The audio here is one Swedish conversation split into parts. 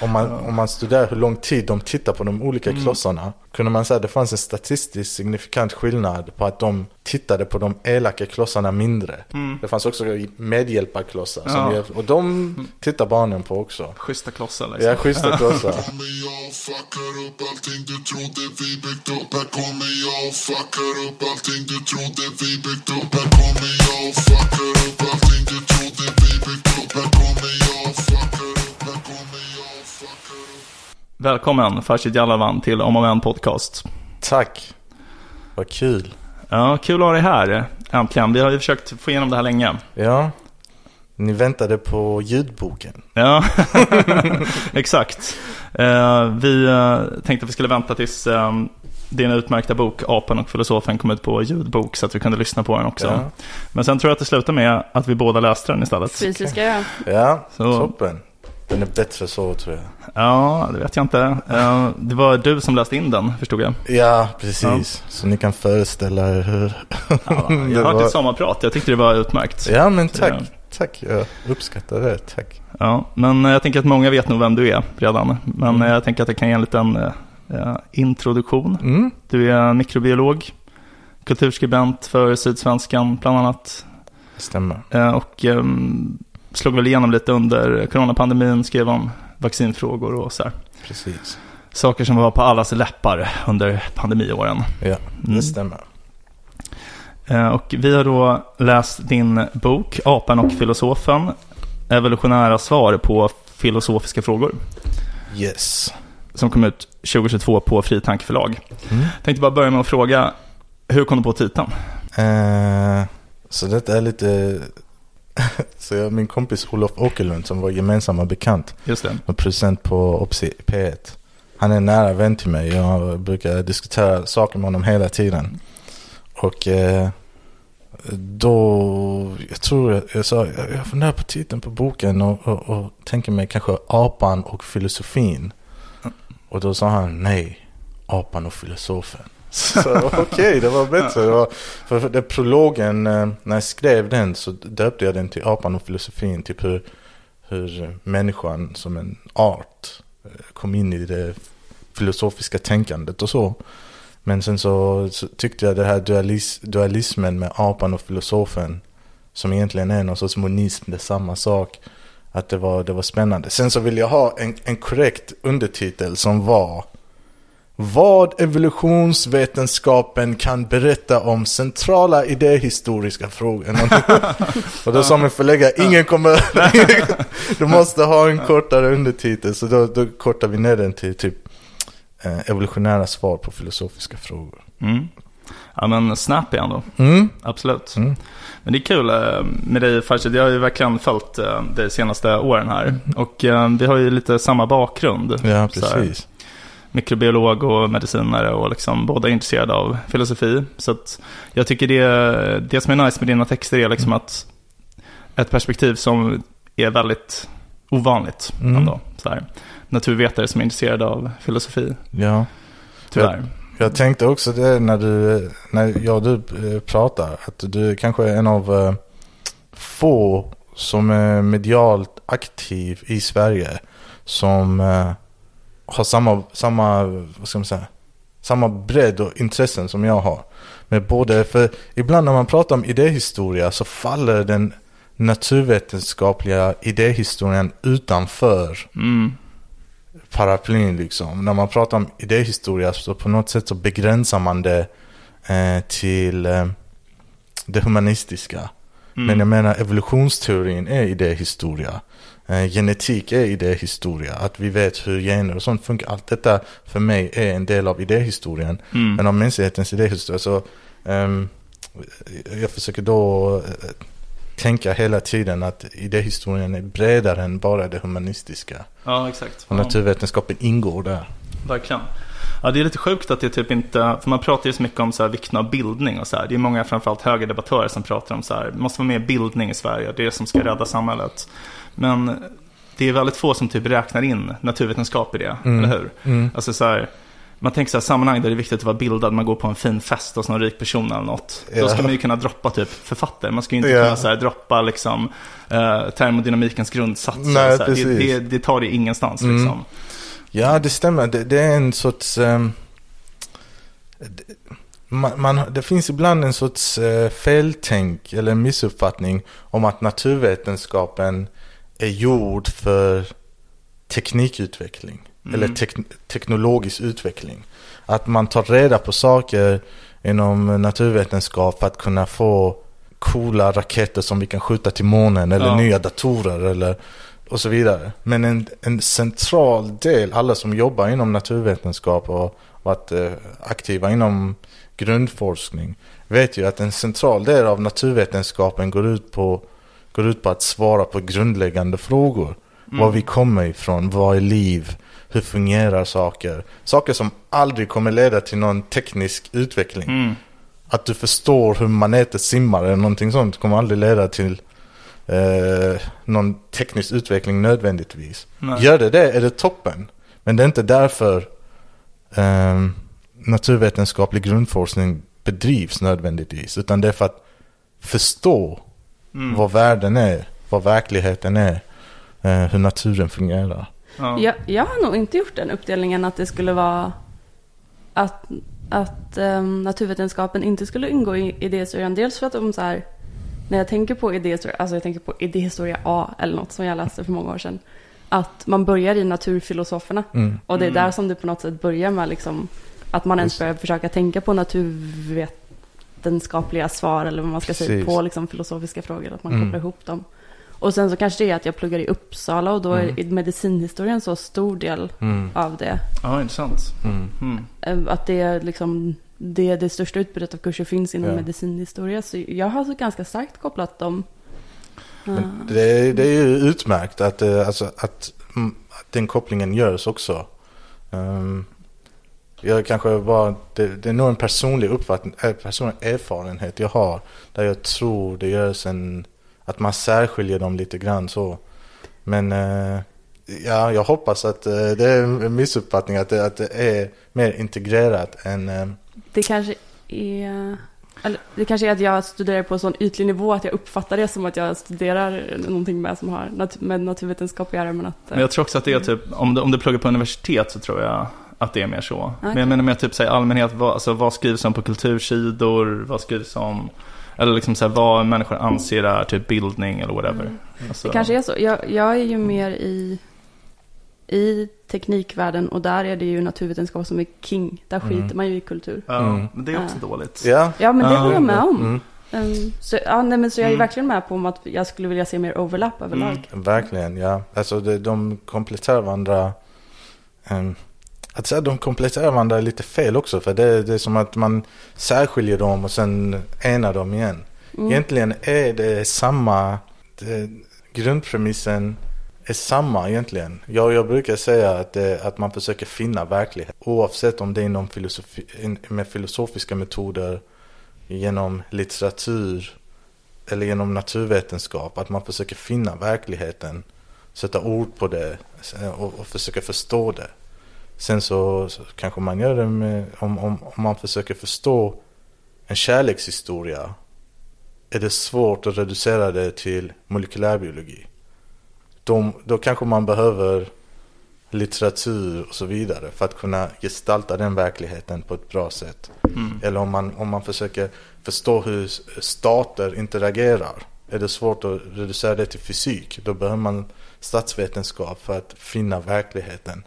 om man, om man studerar hur lång tid de tittar på de olika Mm. klossarna. Kunde man säga att det fanns en statistiskt signifikant skillnad på att de tittade på de elaka klossarna mindre. Det fanns också medhjälparklossar. Som Mm. Ja. hjälp- och de tittar barnen på också. Schyssta klossar liksom. Ja, schyssta klossar. Välkommen Farshid Jalavan till Om och Men Podcast. Tack. Vad kul. Ja, kul att ha dig här äntligen. Vi har ju försökt få igenom det här länge. Ja. Ni väntade på ljudboken. Ja, exakt. Eh, vi eh, tänkte att vi skulle vänta tills eh, din utmärkta bok Apan och filosofen kom ut på ljudbok så att vi kunde lyssna på den också. Ja. Men sen tror jag att det slutade med att vi båda läste den istället. Fysiska ja. Ja, Så- toppen. Den är bättre så tror jag. Ja, det vet jag inte. Eh, det var du som läste in den, förstod jag. Ja, precis. Så ni kan föreställa er hur... Ja, Det jag hörde var- ett sommarprat, jag tyckte det var utmärkt. Ja, men tack. Ja. Tack, jag uppskattar det. Tack. Ja, men jag tänker att många vet nog vem du är redan. Men Mm. jag tänker att jag kan ge en liten eh, eh, introduktion. Mm. Du är mikrobiolog, kulturskribent för Sydsvenskan bland annat. Stämmer. Eh, och ehm, slog väl igenom lite under coronapandemin, skrev om vaccinfrågor och så här. Precis. Saker som var på allas läppar under pandemiåren. Ja, det Mm. stämmer. Eh, Och vi har då läst din bok Apan och filosofen. Evolutionära svar på filosofiska frågor. Yes. Som kom ut 2022 på Fritanke förlag. Mm. Tänkte bara börja med att fråga, hur kom du på titeln? Eh, så detta är lite... så jag, min kompis Olof Åkerlund som var gemensamma bekant Just det. och producent på Opsi P1. Han är en nära vän till mig. Jag brukar diskutera saker med honom hela tiden. Och eh, då, jag tror jag, jag sa, jag, jag funderar på titeln på boken och, och, och tänker mig kanske apan och filosofin. Och då sa han nej, apan och filosofen. Okej, det var bättre. Det var, för, för den prologen, eh, när jag skrev den så döpte jag den till apan och filosofin. Typ hur, hur människan som en art eh, kom in i det filosofiska tänkandet och så. Men sen så, så tyckte jag det här dualis, dualismen med apan och filosofen som egentligen är någon sorts monism, det är samma sak. Att det var, det var spännande. Sen så vill jag ha en, en korrekt undertitel som var Vad evolutionsvetenskapen kan berätta om centrala idéhistoriska frågor. och då sa min förläggare, ingen kommer... du måste ha en kortare undertitel. Så då, då kortar vi ner den till typ eh, evolutionära svar på filosofiska frågor. Mm. Ja men snappy ändå, Mm. absolut. Mm. Men det är kul eh, med dig Farshid, jag har ju verkligen följt eh, dig de senaste åren här. Och eh, vi har ju lite samma bakgrund. Mm. Ja, precis. Mikrobiolog och medicinare och liksom båda är intresserade av filosofi. Så att jag tycker det, det som är nice med dina texter är liksom att ett perspektiv som är väldigt ovanligt Mm. ändå. Så här. Naturvetare som är intresserade av filosofi, Ja. tyvärr. Jag tänkte också det när du, när jag och du eh, pratar, att du kanske är en av eh, få som är medialt aktiv i Sverige som eh, har samma, samma, vad ska man säga, samma bredd och intressen som jag har. Men både, för ibland när man pratar om idéhistoria så faller den naturvetenskapliga idéhistorien utanför Mm. paraplyn liksom. När man pratar om idéhistoria så på något sätt så begränsar man det eh, till eh, det humanistiska. Mm. Men jag menar evolutionsteorin är idéhistoria. Eh, genetik är idéhistoria. Att vi vet hur gener och sånt funkar. Allt detta för mig är en del av idéhistorien. Mm. Men av mänsklighetens idéhistoria så ehm, jag försöker då eh, tänka hela tiden att idéhistorien är bredare än bara det humanistiska. Ja, exakt. Och Ja. naturvetenskapen ingår där. Verkligen. Ja, det är lite sjukt att det typ inte, för man pratar ju så mycket om så här vikten av bildning och så här. Det är många, framförallt högerdebattörer, som pratar om så här, det måste vara mer bildning i Sverige, det är det som ska rädda samhället. Men det är väldigt få som typ räknar in naturvetenskap i det, Mm. eller hur? Mm. Alltså så här, man tänker så här sammanhang där det är viktigt att vara bildad. Man går på en fin fest hos någon rik person eller något. Då Ja. ska man ju kunna droppa typ författare. Man ska ju inte Ja. kunna så här, droppa liksom eh, termodynamikens grundsatser. Nej, så här. Det, det, det tar det ingenstans Mm. liksom. Ja, det stämmer. Det, det är en sorts... det, man, man, det finns ibland en sorts uh, feltänk eller missuppfattning om att naturvetenskapen är gjord för teknikutveckling. Mm. Eller tek, teknologisk utveckling. Att man tar reda på saker inom naturvetenskap för att kunna få coola raketer som vi kan skjuta till månen eller Ja. nya datorer eller och så vidare. Men en, en central del, alla som jobbar inom naturvetenskap och varit eh, aktiva inom grundforskning vet ju att en central del av naturvetenskapen går ut på, går ut på att svara på grundläggande frågor. Mm. Var vi kommer ifrån, vad är liv, hur fungerar saker? Saker som aldrig kommer leda till någon teknisk utveckling. Mm. Att du förstår hur maneter simmar eller någonting sånt kommer aldrig leda till eh, någon teknisk utveckling nödvändigtvis. Nej. Gör det det är det toppen. Men det är inte därför eh, naturvetenskaplig grundforskning bedrivs nödvändigtvis. Utan det är för att förstå Mm. vad världen är, vad verkligheten är, eh, hur naturen fungerar. Ja. Jag, jag har nog inte gjort den uppdelningen att det skulle vara att, att ehm, naturvetenskapen inte skulle ingå i idéhistorien. Dels för att de så här, när jag tänker på idéhistoria, alltså jag tänker på idéhistoria A eller något som jag läste för många år sedan. Att man börjar i naturfilosoferna Mm. och det är Mm. där som det på något sätt börjar med liksom att man ens börjar försöka tänka på naturvetenskapliga svar eller vad man ska säga Precis. på liksom filosofiska frågor, att man Mm. kopplar ihop dem. Och sen så kanske det är att jag pluggar i Uppsala och då är Mm. medicinhistorien så stor del Mm. av det. ja, intressant. Mm. Mm. Eh, Att det är liksom det, det största utbudet av kurser finns inom Ja. medicinhistoria. Så jag har så ganska starkt kopplat dem. Men Eh, det, är, det är ju utmärkt att, eh, alltså, att, mm, att den kopplingen görs också. Um, jag kanske bara, det, det är nog en personlig uppfattning, äh, personlig erfarenhet jag har. Där jag tror det görs en, att man särskiljer dem lite grann så. Men eh, ja, jag hoppas att eh, det är en missuppfattning att det, att det är mer integrerat än eh, Det kanske är... Eller, det kanske är att jag studerar på en sån ytlig nivå att jag uppfattar det som att jag studerar någonting med som har nat- med naturvetenskap att göra. Men att, eh, Men jag tror också att det är typ, om du, om du pluggar på universitet så tror jag att det är mer så. Men Okej. jag menar med typ så här, allmänhet, vad, alltså, vad skrivs om på kultursidor, vad skrivs om, eller liksom så här, vad människor anser är typ bildning eller whatever. Mm. Alltså, Det kanske är så. Jag, jag är ju mer i, i teknikvärlden och där är det ju naturvetenskap som är king. Där Mm. skiter man ju i kultur. Ja, Mm. men det är också dåligt. ja. Ja, men det håller jag med om. Mm, Um, så, ja, nej, men så jag är Mm. verkligen med på om att jag skulle vilja se mer overlap överlag. Mm. Verkligen, ja. Alltså det, de kompletterar varandra. Um, att säga de kompletterar varandra är lite fel också. För det, det är som att man särskiljer dem och sen enar dem igen. Mm. Egentligen är det samma. Det, grundpremissen är samma egentligen. Jag, jag brukar säga att, det, att man försöker finna verklighet. Oavsett om det är inom filosofi, med filosofiska metoder, genom litteratur eller genom naturvetenskap. Att man försöker finna verkligheten, sätta ord på det och, och försöka förstå det. Sen så, så kanske man gör det med, om, om, om man försöker förstå en kärlekshistoria är det svårt att reducera det till molekylärbiologi. Då, då kanske man behöver litteratur och så vidare för att kunna gestalta den verkligheten på ett bra sätt. Mm. Eller om man, om man försöker förstå hur stater interagerar. Är det svårt att reducera det till fysik. Då behöver man statsvetenskap för att finna verkligheten.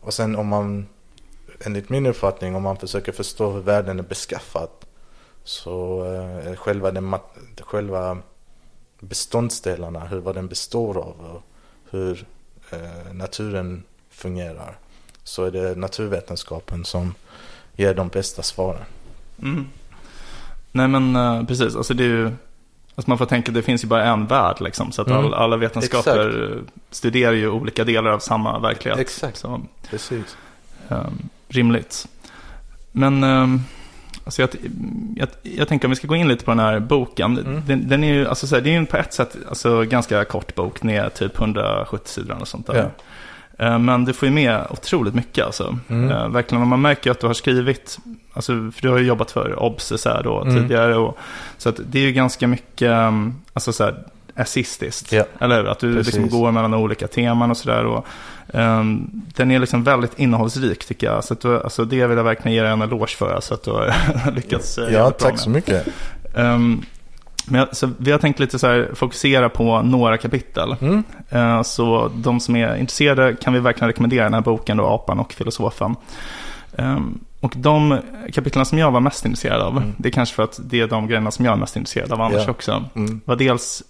Och sen om man, enligt min uppfattning, om man försöker förstå hur världen är beskaffad. Så eh, är själva, den, själva beståndsdelarna, hur, vad den består av och hur eh, naturen fungerar. Så är det naturvetenskapen som ger de bästa svaren. Mm. Nej men eh, precis, alltså det är ju, alltså man får tänka det finns ju bara en värld liksom. Så att Mm. all, alla vetenskaper eh, studerar ju olika delar av samma verklighet. Exakt. Så, Precis. um, rimligt. Men um, alltså jag, jag, jag tänker om vi ska gå in lite på den här boken. Mm. Den, den är ju, alltså så här, det är ju på ett sätt alltså, ganska kort bok, den är typ 170 sidor och sånt där. Eh, Men det får ju med otroligt mycket alltså. Mm. Eh, Verkligen, man märker ju att du har skrivit, alltså, för du har ju jobbat för Obs så då, Mm. tidigare. Och, så att det är ju ganska mycket, um, alltså så här, essistiskt. Ja. Eller hur? Att du Precis. liksom går mellan olika teman och sådär. Och, ehm, den är liksom väldigt innehållsrik tycker jag. Så att du, alltså, det vill jag verkligen ge dig en eloge för. Så att du har lyckats eh, Ja, tack så mycket. Ehm, men jag, så vi har tänkt lite så här, fokusera på några kapitel. Mm. Eh, Så de som är intresserade kan vi verkligen rekommendera den här boken då, Apan och filosofen. Ehm, Och de kapitlen som jag var mest intresserad av, Mm. det är kanske för att det är de grejerna som jag är mest intresserad av annars Ja. också, Mm. var dels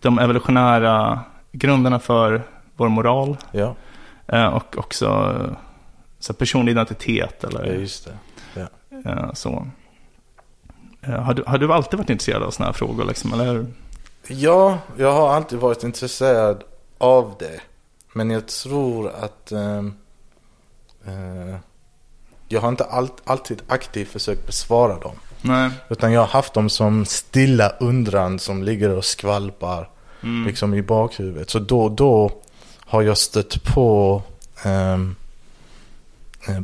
de evolutionära grunderna för vår moral Ja, eh, och också eh, så personlig identitet ja, eller just det. eh, så. Eh, Har du, har du alltid varit intresserad av sådana här frågor liksom, eller? Ja, jag har alltid varit intresserad av det. Men jag tror att ehm, eh, jag har inte all, alltid aktivt försökt besvara dem. Nej. Utan jag har haft dem som stilla undran som ligger och skvalpar Mm. liksom i bakhuvudet. Så då och då har jag stött på ehm, eh,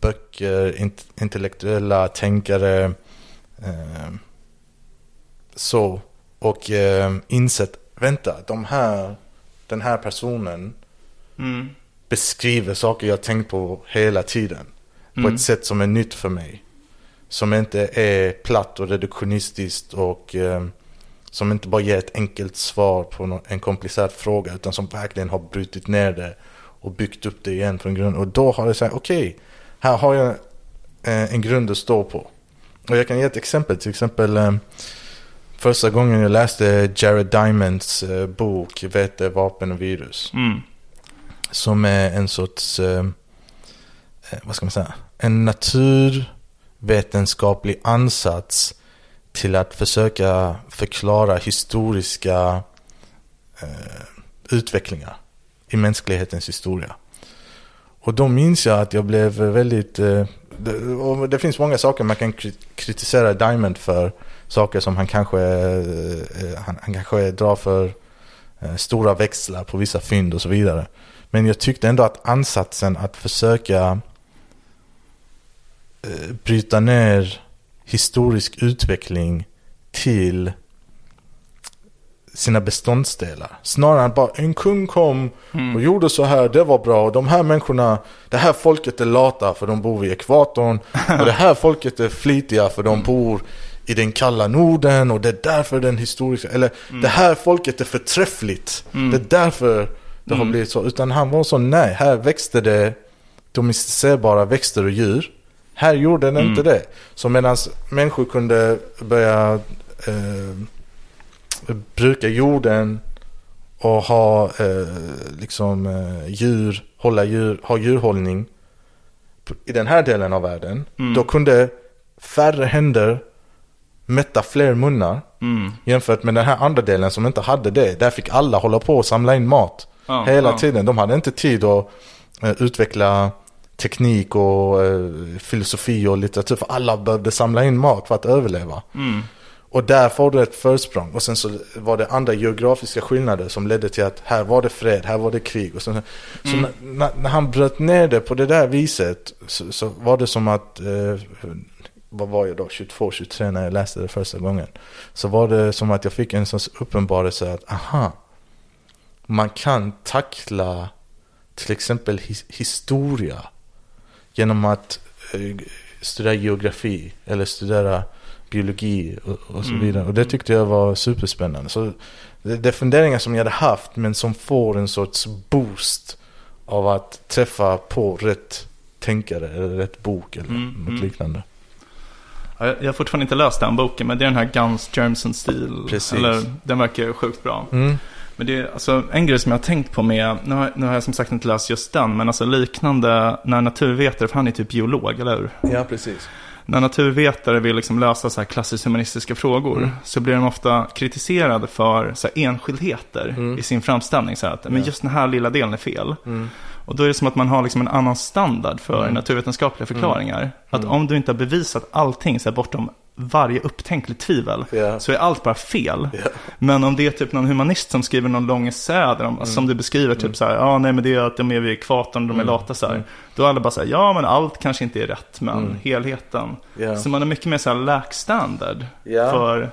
böcker, int- intellektuella tänkare, så. Och ehm, insett, vänta, de här, den här personen Mm. beskriver saker jag tänkt på hela tiden. På Mm. ett sätt som är nytt för mig. Som inte är platt och reduktionistiskt och eh, som inte bara ger ett enkelt svar på en komplicerad fråga. Utan som verkligen har brutit ner det och byggt upp det igen från grunden. Och då har jag sagt, okej, här har jag eh, en grund att stå på. Och jag kan ge ett exempel. Till exempel eh, första gången jag läste Jared Diamonds eh, bok Vete, vapen och virus. Mm. Som är en sorts, eh, vad ska man säga, en naturvetenskaplig ansats till att försöka förklara historiska utvecklingar i mänsklighetens historia. Och då minns jag att jag blev väldigt, det, och det finns många saker man kan kritisera Diamond för. Saker som han kanske, eh, han, han kanske drar för eh, stora växlar på vissa fynd och så vidare. Men jag tyckte ändå att ansatsen att försöka eh, bryta ner historisk utveckling till sina beståndsdelar. Snarare än bara en kung kom Mm. och gjorde så här, det var bra. Och de här människorna, det här folket är lata för de bor vid ekvatorn. Och det här folket är flitiga för de bor i den kalla Norden. Och det är därför den historiska, eller det här folket är förträffligt. Mm. Det är därför det har Mm. blivit så. Utan han var så, nej, här växte det domesticerbara växter och djur. Här gjorde den Mm. inte det. Så medan människor kunde börja eh, bruka jorden och ha eh, liksom eh, djur, hålla djur, ha djurhållning i den här delen av världen. Mm. Då kunde färre händer mätta fler munnar Mm. jämfört med den här andra delen som inte hade det. Där fick alla hålla på och samla in mat Ja, hela ja. tiden. De hade inte tid att eh, utveckla teknik och eh, filosofi och litteratur för alla behövde samla in mat för att överleva. Mm. Och där får du ett försprång. Och sen så var det andra geografiska skillnader som ledde till att här var det fred, här var det krig. Och så så Mm. när, när, när han bröt ner det på det där viset så, så var det som att, eh, vad var jag då, 22, 23 när jag läste det första gången. Så var det som att jag fick en sorts uppenbarelse att, aha, man kan tackla till exempel his, historia genom att eh, studera geografi eller studera biologi och, och så Mm. vidare. Och det tyckte jag var superspännande. Så det, det är funderingar som jag hade haft men som får en sorts boost av att träffa på rätt tänkare eller rätt bok eller Mm, något mm. liknande. Ja, Jag har fortfarande inte läst den boken, men det är den här Guns, Germs and Steel. Precis. Eller, den verkar sjukt bra. Mm. Men det är alltså en grej som jag har tänkt på med, nu har, nu har jag som sagt inte läst just den, men alltså liknande när naturvetare, för han är typ biolog, eller hur? Ja, precis. När naturvetare vill liksom lösa så här klassiskt humanistiska frågor Mm. så blir de ofta kritiserade för så enskildheter Mm. i sin framställning. Så att, men just den här lilla delen är fel. Mm. Och då är det som att man har liksom en annan standard för Mm. naturvetenskapliga förklaringar. Att Mm. om du inte har bevisat allting så bortom varje upptänkligt tvivel Ja. så är allt bara fel. Ja. Men om det är typ någon humanist som skriver någon lång essä där de, som du beskriver typ så här, ja nej men det är att de är vid ekvatorn, de är lata så här. Då är alla bara så här, ja men allt kanske inte är rätt, men helheten. Ja. Så man är mycket mer så här lack standard Ja. för,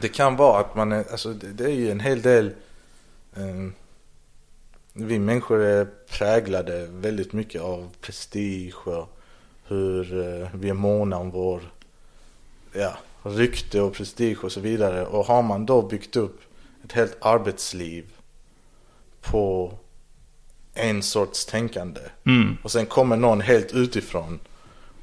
Det kan vara att man är, alltså det, det är ju en hel del, eh, vi människor är präglade väldigt mycket av prestige och hur eh, vi är måna om vår, ja, rykte och prestige och så vidare. Och har man då byggt upp ett helt arbetsliv på en sorts tänkande mm, och sen kommer någon helt utifrån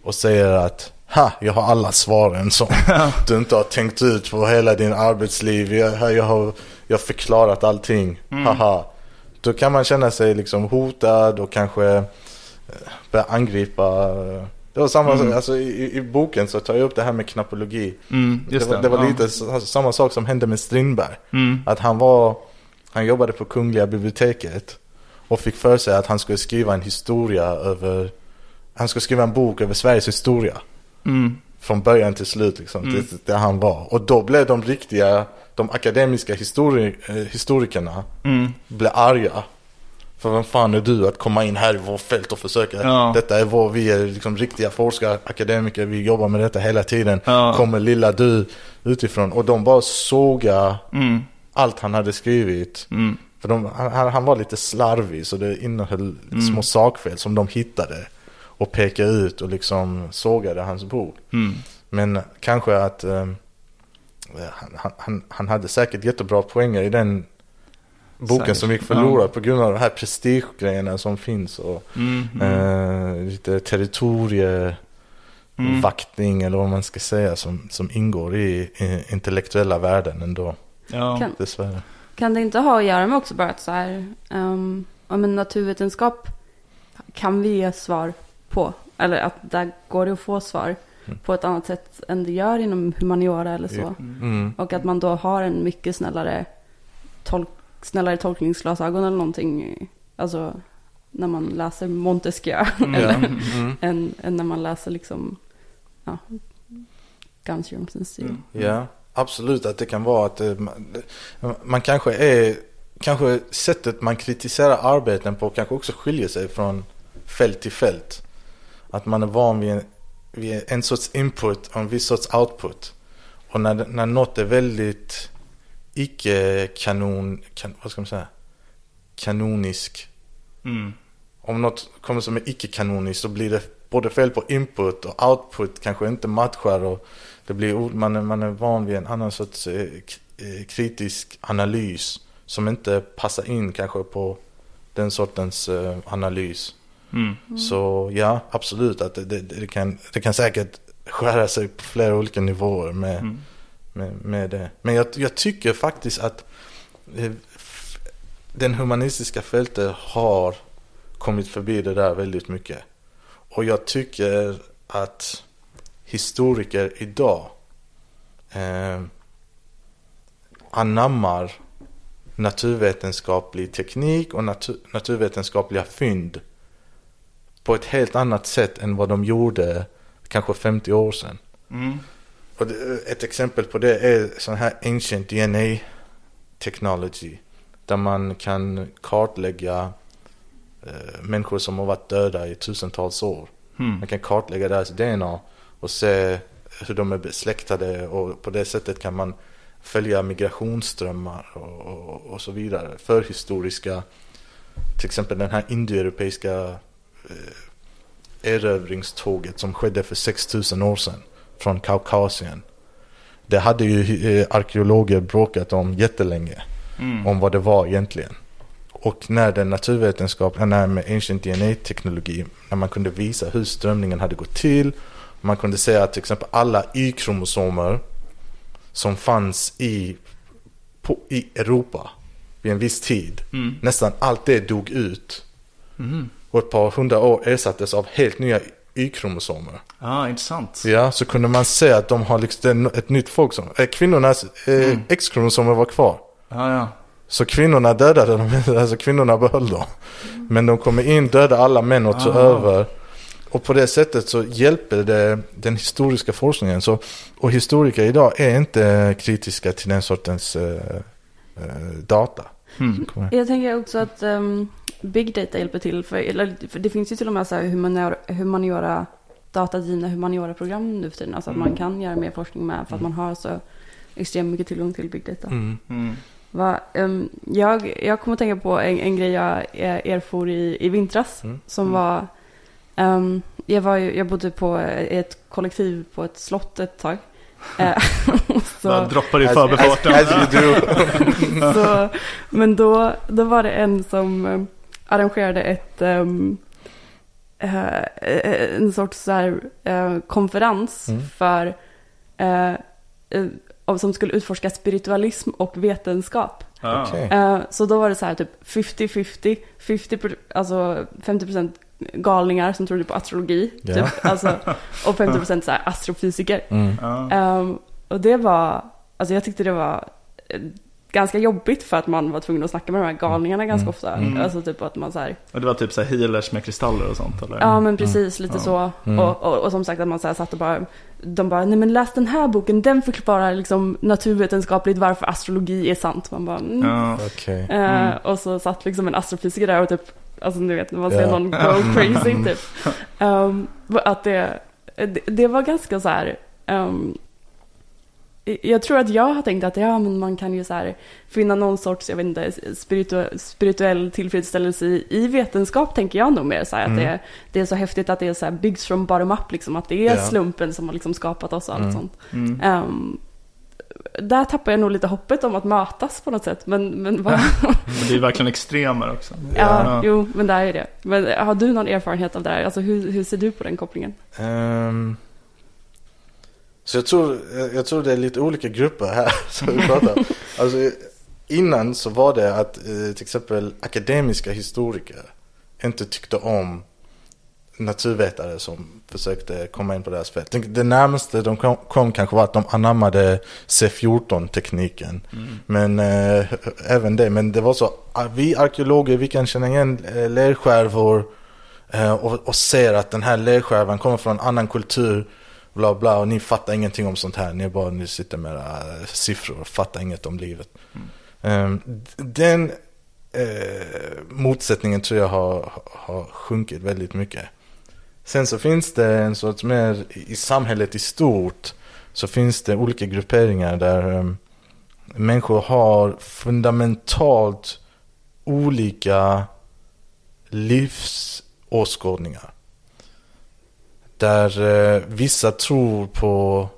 och säger att Ha, jag har alla svaren som du inte har tänkt ut på hela din arbetsliv. Jag, jag, har, jag förklarat allting. Haha. Då kan man känna sig liksom hotad och kanske eh, börja angripa. Det var samma sak, alltså i, i boken så tar jag upp det här med knappologi. mm, det var, det var ja. lite s- samma sak som hände med Strindberg. Mm, Att han var, han jobbade på Kungliga biblioteket och fick för sig att han skulle skriva en historia över, han skulle skriva en bok över Sveriges historia. mm, Från början till slut liksom, Mm. det, där han var. Och då blev de riktiga, de akademiska histori eh, historikerna, mm, blev arga. För vem fan är du att komma in här i vårt fält och försöka, Ja. detta är vår, vi är liksom riktiga forskare, akademiker, vi jobbar med detta hela tiden. Ja. Kommer lilla du utifrån. Och de bara såga mm, allt han hade skrivit. mm, För de, han, han var lite slarvig så det innehöll Mm. små sakfel som de hittade. Och pekade ut och liksom sågade hans bok. mm, Men kanske att han, han- han, han hade säkert jättebra poänger i den boken Säkert. som gick förlorad på grund av de här prestigegrejerna som finns. Och mm, mm, eh, lite territorievaktning eller vad man ska säga som, som ingår i, i intellektuella värden ändå. ja. Kan, Dessvärre. kan det inte ha att göra med också bara att så här, um, ja, men naturvetenskap kan vi ge svar på. Eller att där går det att få svar på ett annat sätt än det gör inom humaniora eller så. Mm. Och att man då har en mycket snällare, tolk, snällare tolkningsglasögon eller någonting. Alltså när man läser Montesquieu. Ja. eller, Mm. än, än när man läser liksom, ja, Guns Roses stil. Mm. Ja, absolut att det kan vara att eh, man, man kanske är, kanske sättet man kritiserar arbeten på kanske också skiljer sig från fält till fält. Att man är van vid en, vid en sorts input och en viss sorts output. Och när, när något är väldigt icke-kanon, kan, vad ska man säga, kanonisk. Mm, Om något kommer som är icke-kanoniskt så blir det både fel på input och output kanske inte matchar och det blir, man, är, man är van vid en annan sorts eh, eh, kritisk analys som inte passar in kanske på den sortens eh, analys. mm, Så ja, absolut att det, det, det, kan, det kan säkert skära sig på flera olika nivåer med, mm med, med det. Men jag, jag tycker faktiskt att eh, den humanistiska fältet har kommit förbi det där väldigt mycket. Och jag tycker att historiker idag eh, anammar naturvetenskaplig teknik och natur, naturvetenskapliga fynd på ett helt annat sätt än vad de gjorde kanske 50 år sedan. Mm. Och ett exempel på det är sån här ancient DNA technology. Där man kan kartlägga eh, människor som har varit döda i tusentals år. Mm. Man kan kartlägga deras DNA och se hur de är besläktade och på det sättet kan man följa migrationsströmmar och, och, och så vidare. Förhistoriska, till exempel den här indoeuropeiska eh, erövringståget som skedde för 6000 år sedan från Kaukasien. Det hade ju eh, arkeologer bråkat om jättelänge Mm. om vad det var egentligen. Och när den naturvetenskapliga, när med ancient DNA-teknologi, när man kunde visa hur strömningen hade gått till. Man kunde säga att till exempel alla Y-kromosomer som fanns i, på, i Europa vid en viss tid, Mm. nästan allt det dog ut. Mm. Och ett par hundra år ersattes av helt nya Y-kromosomer. Ah, intressant. Ja, så kunde man se att de har liksom ett nytt folk som, eh, kvinnornas eh, X-kromosomer var kvar. Ja, ja. Så kvinnorna dödade dem, alltså kvinnorna behöll dem. Men de kommer in, dödade alla män och tog Ah. över. och på det sättet så hjälper det den historiska forskningen. Så, och historiker idag är inte kritiska till den sortens eh, eh, data. Mm. Jag tänker också att ehm, big data hjälper till. För, eller, för det finns ju till och med så här humaniora, humaniora datadrivna humaniora-program nu för tiden. Alltså att man kan göra mer forskning med för att man har så extremt mycket tillgång till big data. Mm. Mm. Va, ehm, jag, jag kommer att tänka på en, en grej jag erfor i, i vintras. Mm. Som Mm. var, ehm, jag, var ju, jag bodde på ett kollektiv på ett slott ett tag. Eh, Bara så, droppar i förbifarten. as- as you do. så, men då, då var det en som um, arrangerade ett, ehm, eh, en sorts så här, eh, konferens Mm. för eh, eh, om- som skulle utforska spiritualism och vetenskap. Okej. Eh, så då var det så här typ 50-50, 50 per- alltså 50% galningar som trodde på astrologi, Ja. typ, alltså, och 50% så här astrofysiker. Mm. Ehm, och det var, alltså jag tyckte det var eh, ganska jobbigt för att man var tvungen att snacka med de här galningarna ganska Mm. ofta. Mm. Alltså typ att man så här, Och det var typ så här healers med kristaller och sånt eller? ja men precis lite Ja. så. Mm. Och, och, och som sagt att man så här satt och bara, de bara, nej men läs den här boken, den förklarar liksom naturvetenskapligt varför astrologi är sant. Man bara, mm. Ja. Okej. Eh, Mm. Och så satt liksom en astrofysiker där och typ, alltså du vet när man ser Ja. någon go crazy typ. Um, att det, det, det var ganska så här, um, jag tror att jag har tänkt att ja, men man kan ju så här finna någon sorts, jag vet inte, spiritu- spirituell tillfredsställelse i, i vetenskap tänker jag nog mer så här, Mm. att det, det är så häftigt att det är så här byggs från bottom up liksom, att det är Ja. slumpen som har liksom skapat oss och allt Mm. sånt. Mm. Um, där tappar jag nog lite hoppet om att mötas på något sätt, men, men vad, Men det är verkligen extremer också. Ja, Ja. jo, men där är det. Men har du någon erfarenhet av det här? Alltså hur, hur ser du på den kopplingen? Ehm, så jag tror, jag- jag tror det är lite olika grupper här som vi pratar. Alltså, innan så var det att eh, till exempel akademiska historiker inte tyckte om naturvetare som försökte komma in på deras fält. Det- närmaste de kom, kom kanske var att de anammade C14-tekniken. Mm. Men eh, även det, men det var så, ah, vi arkeologer vi kan känna igen eh, lerskärvor eh, och, och ser att den här lerskärvan kommer från en annan kultur, bla bla, och ni fattar ingenting om sånt här, ni bara ni sitter med era siffror och fattar inget om livet. Eh, d- den eh, motsättningen tror jag har, har sjunkit väldigt mycket. Sen så finns det en sorts mer, i samhället i stort, så finns det olika grupperingar där um, människor har fundamentalt olika livsåskådningar. Där uh, vissa tror på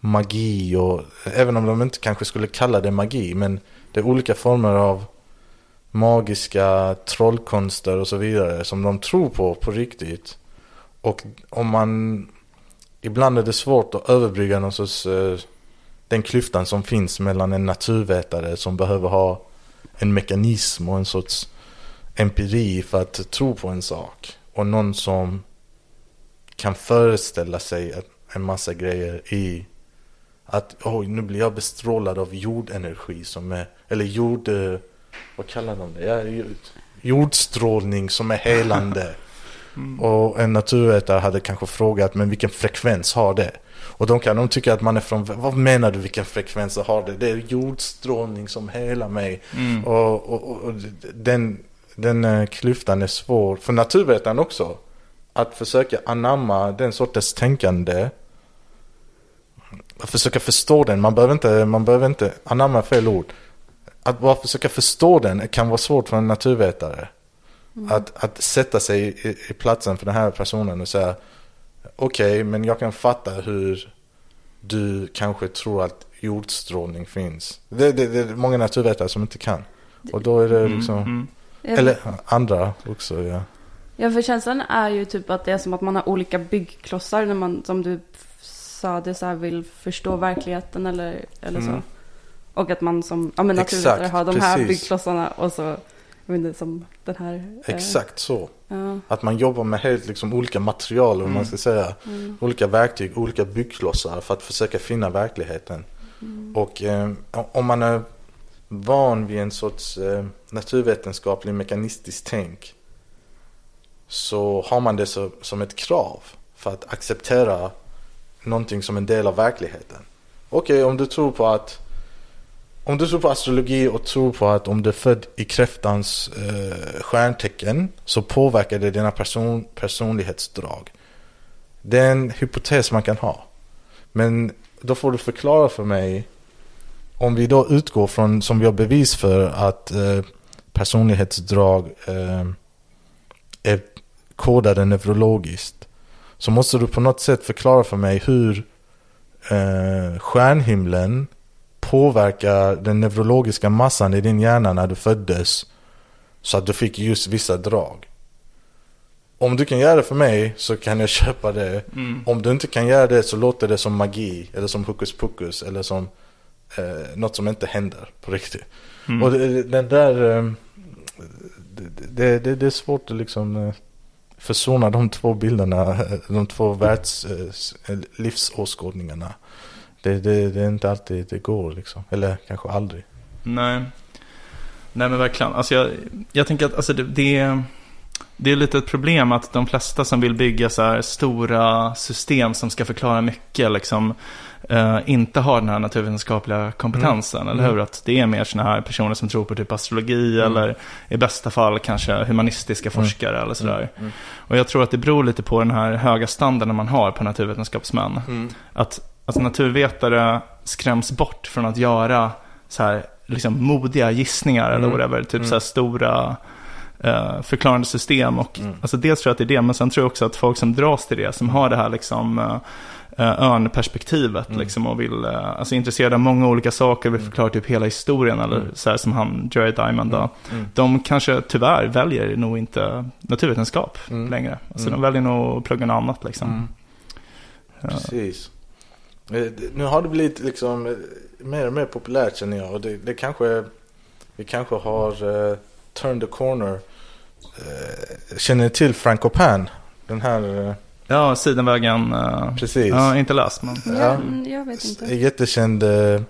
magi och även om de inte kanske skulle kalla det magi men det är olika former av magiska trollkonster och så vidare som de tror på på riktigt. Och om man ibland är det svårt att överbrygga någon sorts eh, den klyftan som finns mellan en naturvetare som behöver ha en mekanism och en sorts empiri för att tro på en sak. Och någon som kan föreställa sig en massa grejer i att oj, nu blir jag bestrålad av jordenergi som är, eller jord, eh, vad kallar de det? Ja, jordstrålning som är helande. Och en naturvetare hade kanske frågat, men vilken frekvens har det? Och de kan de tycka att man är från, vad menar du vilken frekvens har det? Det är jordstrålning som helar mig. Mm. Och, och, och, och den, den eh, klyftan är svår för naturvetaren också. Att försöka anamma den sortens tänkande. Att försöka förstå den. Man behöver inte, man behöver inte anamma fel ord. Att bara försöka förstå den kan vara svårt för en naturvetare. Att, att sätta sig i, i platsen för den här personen och säga okej, men jag kan fatta hur du kanske tror att jordstrålning finns. Det, det, det är många naturvetare som inte kan. Och då är det liksom, Mm. eller andra också ja. Ja, för känslan är ju typ att det är som att man har olika byggklossar när man, som du sa, det så här vill förstå verkligheten eller, eller så. Mm. Och att man som ja, men Exakt, naturvetare har de här precis. byggklossarna och så, inte, som den här. eh, Exakt så. Ja, Att man jobbar med helt liksom olika material, vad man ska säga. mm, Olika verktyg, olika byggklossar för att försöka finna verkligheten. mm, Och eh, om man är van vid en sorts eh, naturvetenskaplig mekanistisk tänk så har man det så, som ett krav för att acceptera någonting som en del av verkligheten. Okej, om du tror på att om du tror på astrologi och tror på att om du är född i kräftans eh, stjärntecken så påverkar det dina person, personlighetsdrag. Det är en hypotes man kan ha. Men då får du förklara för mig om vi då utgår från, som vi har bevis för, att eh, personlighetsdrag eh, är kodade neurologiskt. Så måste du på något sätt förklara för mig hur eh, stjärnhimlen påverkar den neurologiska massan i din hjärna när du föddes. Så att du fick just vissa drag. Om du kan göra det för mig så kan jag köpa det. Mm. Om du inte kan göra det så låter det som magi. Eller som hokus pokus. Eller som eh, något som inte händer på riktigt. Mm. Och det, den där... Eh, det, det, det är svårt att liksom eh, försona de två bilderna. De två världs, eh, eh, livsåskådningarna. Det, det, det är inte alltid det går liksom. Eller kanske aldrig. Nej. Nej men verkligen. Alltså jag, jag tänker att alltså det, det, är, det är lite ett problem att de flesta som vill bygga så här stora system som ska förklara mycket liksom eh, inte har den här naturvetenskapliga kompetensen, eller hur? Att det är mer sådana här personer som tror på typ astrologi eller i bästa fall kanske humanistiska forskare eller sådär. Och jag tror att det beror lite på den här höga standarden man har på naturvetenskapsmän. Att alltså, naturvetare skräms bort från att göra så här, liksom, modiga gissningar eller Mm. whatever. Typ Mm. så här stora eh, förklarande system. Och, alltså, dels tror jag att det är det, men sen tror jag också att folk som dras till det, som har det här liksom, eh, eh, örnperspektivet Mm. liksom, och vill, eh, alltså, intresserade av många olika saker, vill förklara typ hela historien, eller så här som han, Jerry Diamond, då. Mm. de kanske tyvärr väljer nog inte naturvetenskap Mm. längre. Alltså Mm. de väljer nog att plugga något annat liksom. Precis. Eh, Nu har det blivit liksom eh, mer och mer populärt känner jag. Och det, det kanske, vi kanske har uh, turned the corner. Uh, känner ni till Frank Pan? Den här, eh, Ja, Sidenvägen. eh, precis. ja, inte läst men. Ja. Mm, jag vet inte. Jättekänd uh,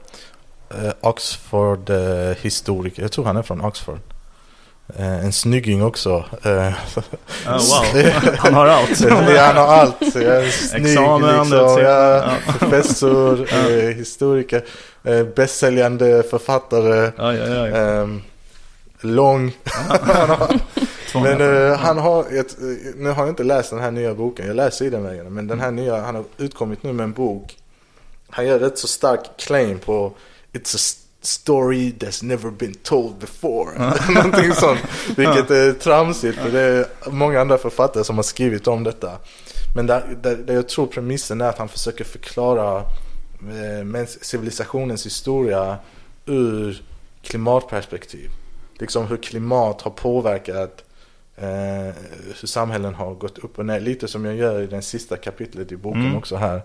Oxford-historiker. jag tror han är från Oxford. Eh, en snygging också. Eh, Ja, wow, han har allt. Ja, han har allt. Jag är snygg, Examen, liksom, ja, Ja. professor, eh, historiker, bästsäljande författare, Ja, ja, ja. lång. Men eh, han har, ett, nu har jag inte läst den här nya boken, jag läser i den vägen. Men den här nya, han har utkommit nu med en bok. Han gör rätt så stark claim på It's a story that's never been told before. Någonting sånt. Vilket är tramsigt för det är många andra författare som har skrivit om detta. Men där, där, där jag tror premissen är att han försöker förklara eh, civilisationens historia ur klimatperspektiv. Liksom hur klimat har påverkat eh, hur samhällen har gått upp och ner. Lite som jag gör i den sista kapitlet i boken Mm. också här.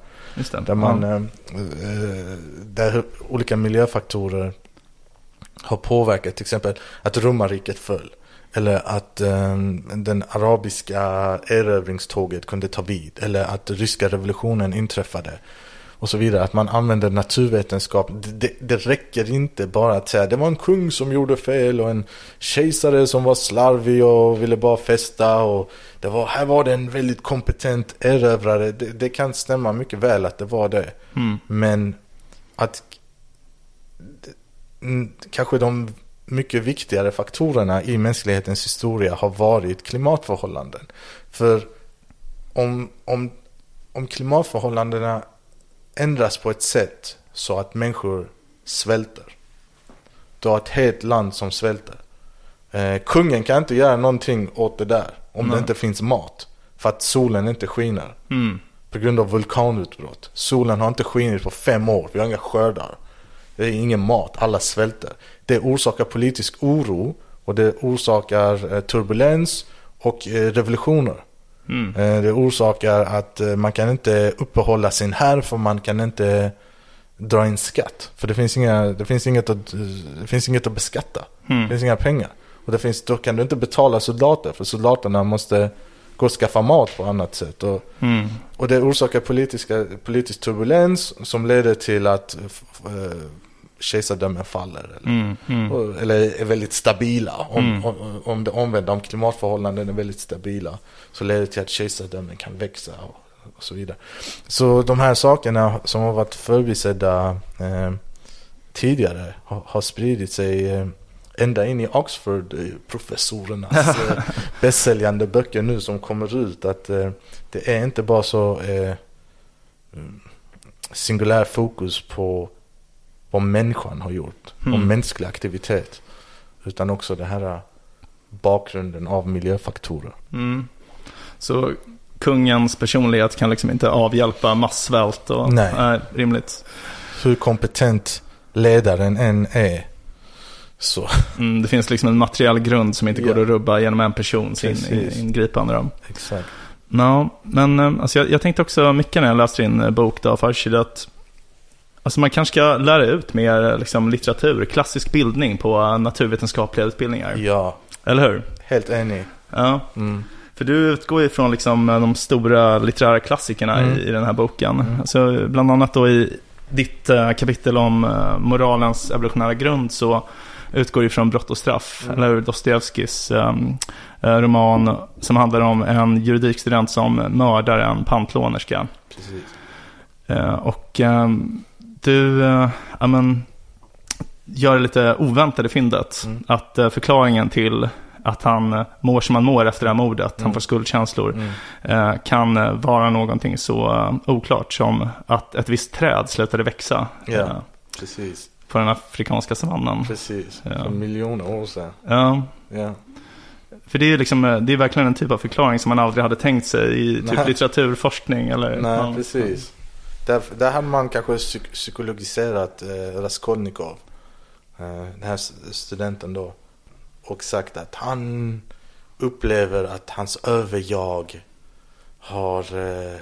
Där man, eh, eh, där olika miljöfaktorer har påverkat till exempel att romarriket föll. Eller att eh, den arabiska erövringståget kunde ta vid. Eller att ryska revolutionen inträffade. Och så vidare. Att man använder naturvetenskap. Det, det, räcker inte bara att säga det var en kung som gjorde fel och en kejsare som var slarvig och ville bara festa. Och det var, här var det en väldigt kompetent erövrare. Det, det kan stämma mycket väl att det var det. Mm. Men att kanske de mycket viktigare faktorerna i mänsklighetens historia har varit klimatförhållanden. För om, om, om klimatförhållandena ändras på ett sätt så att människor svälter. Du har ett helt land som svälter. Eh, kungen kan inte göra någonting åt det där om Nej. det inte finns mat. För att solen inte skiner. Mm. På grund av vulkanutbrott. Solen har inte skinit på fem år. Vi har inga skördar. Det är ingen mat. Alla svälter. Det orsakar politisk oro. Och det orsakar eh, turbulens och eh, revolutioner. Mm. Eh, det orsakar att eh, man kan inte uppehålla sin här för man kan inte dra in skatt. För det finns, inga, det finns, inget, att, det finns inget att beskatta. Det Mm. finns inga pengar. Och det finns, då kan du inte betala soldater för soldaterna måste gå och skaffa mat på annat sätt. Och, Mm. och det orsakar politiska, politisk turbulens som leder till att eh, kejsardömen faller. Eller, Mm, mm. eller är väldigt stabila. Om, Mm. om, om det omvända, om klimatförhållanden är väldigt stabila. Så leder det till att kejsardömen kan växa och, och så vidare. Så de här sakerna som har varit förbisedda eh, tidigare har, har spridit sig eh, ända in i Oxford, eh, professorernas eh, bästsäljande böcker nu som kommer ut. Att eh, det är inte bara så eh, mm, singulär fokus på vad människan har gjort, Mm. om mänsklig aktivitet. Utan också det här eh, bakgrunden av miljöfaktorer. Mm. Så kungens personlighet kan liksom inte avhjälpa massvält och Nej. Nej, rimligt. Hur kompetent ledaren än är. Så, Mm, det finns liksom en materiell grund som inte går Ja. att rubba genom en persons in, ingripande. Då. exakt. No, men eh, alltså jag, jag tänkte också mycket när jag läste din eh, bok då, Farshid, att alltså man kanske ska lära ut mer liksom, litteratur, klassisk bildning på naturvetenskapliga utbildningar. Ja, Eller hur? helt enig. Ja, Mm. för du utgår ju från liksom, de stora litterära klassikerna Mm. i, i den här boken. Mm. Alltså, bland annat då i ditt eh, kapitel om eh, moralens evolutionära grund så utgår ju från Brott och straff, Mm. eller Dostojevskijs um, roman som handlar om en juridikstudent som mördar en pantlånerska. Precis. Eh, och ehm, du uh, ja, men, gör det lite oväntade fyndet. Mm. Att eh, förklaringen till att han eh, mår som han mår efter det här mordet, han Mm. får skuldkänslor, Mm. eh, kan eh, vara någonting så eh, oklart som att ett visst träd slutade växa Ja. eh, Precis. på den afrikanska savannen. Precis. Ja. För miljoner år sedan. Ja, Ja. för det är, liksom, eh, det är verkligen en typ av förklaring som man aldrig hade tänkt sig i typ Nej. litteraturforskning. Eller, Nej, ja. precis. Där, där hade man kanske psyk- psykologiserat eh, Raskolnikov, eh, den här studenten då, och sagt att han upplever att hans överjag har eh,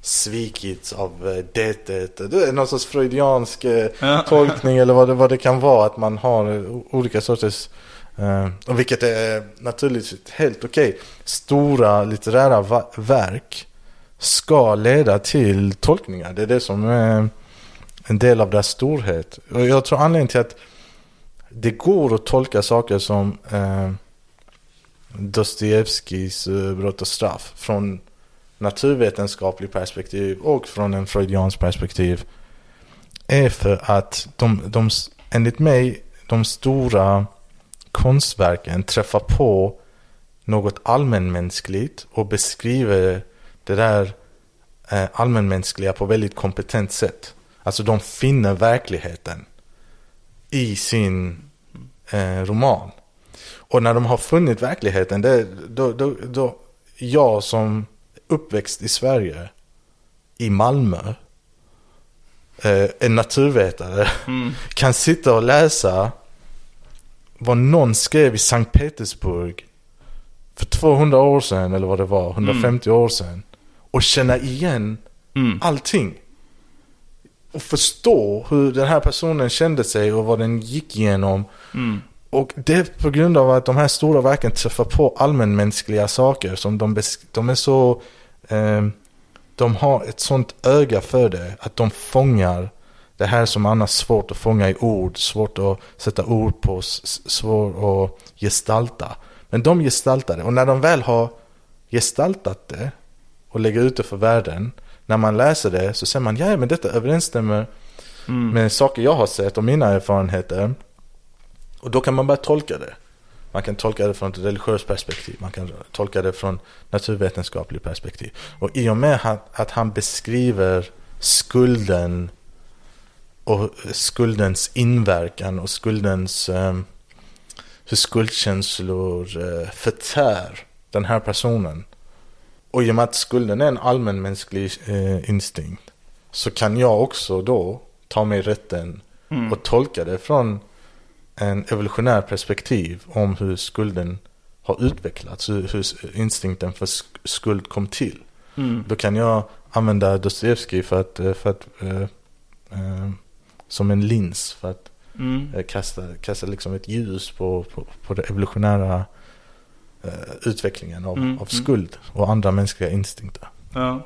svikits av eh, detet. Det är någon sorts freudiansk eh, Ja. tolkning eller vad det, vad det kan vara. Att man har eh, olika sorters, eh, och vilket är naturligtvis helt okej. Stora litterära verk ska leda till tolkningar. Det är det som är en del av deras storhet. Och jag tror anledningen till att det går att tolka saker som eh, Dostojevskijs eh, Brott och straff från naturvetenskaplig perspektiv och från en freudiansk perspektiv är för att de, de, enligt mig, de stora konstverken träffar på något allmänmänskligt och beskriver det där eh, allmänmänskliga på väldigt kompetent sätt. Alltså de finner verkligheten i sin eh, roman. Och när de har funnit verkligheten, det, då, då, då, jag som uppväxt i Sverige, i Malmö, eh, en naturvetare, Mm. kan sitta och läsa vad någon skrev i Sankt Petersburg för 200 år sedan, eller vad det var, 150 år sedan. Och känna igen Mm. allting. Och förstå hur den här personen kände sig och vad den gick igenom. Mm. Och det är på grund av att de här stora verken träffar på allmänmänskliga saker som de, de är så... Eh, de har ett sånt öga för det att de fångar det här som annars är svårt att fånga i ord, svårt att sätta ord på, svårt att gestalta. Men de gestaltar det och när de väl har gestaltat det och lägger ut det för världen, när man läser det så säger man ja men detta överensstämmer Mm. med saker jag har sett och mina erfarenheter. Och då kan man börja tolka det. Man kan tolka det från ett religiöst perspektiv. Man kan tolka det från naturvetenskapligt perspektiv. Och i och med att- att han beskriver skulden och skuldens inverkan och skuldens um, hur skuldkänslor uh, förtär den här personen. Och i och med att skulden är en allmänmänsklig eh, instinkt så kan jag också då ta mig rätten Mm. och tolka det från en evolutionär perspektiv om hur skulden har utvecklats, hur, hur instinkten för sk- skuld kom till. Mm. Då kan jag använda Dostojevskij för att, eh, för att eh, eh, som en lins för att Mm. eh, kasta, kasta liksom ett ljus på, på, på den evolutionära utvecklingen av, Mm, av mm. skuld och andra mänskliga instinkter. Ja.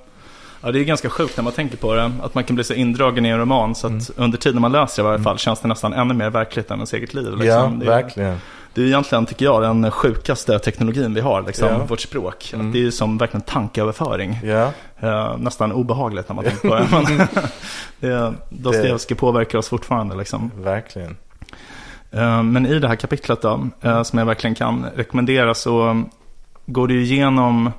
Ja, det är ganska sjukt när man tänker på det. Att man kan bli så indragen i en roman. Så att under tiden man läser i varje fall känns det nästan ännu mer verkligt än ens eget liv. Liksom. Ja, det, är, verkligen. det är egentligen, tycker jag, den sjukaste teknologin vi har. Liksom, Ja. Vårt språk. Mm. Det är som verkligen tankeöverföring. Ja, Eh, nästan obehagligt när man tänker på det. Det Dostojevskij påverkar oss fortfarande. Liksom. verkligen. Eh, Men i det här kapitlet då, eh, som jag verkligen kan rekommendera så går det ju igenom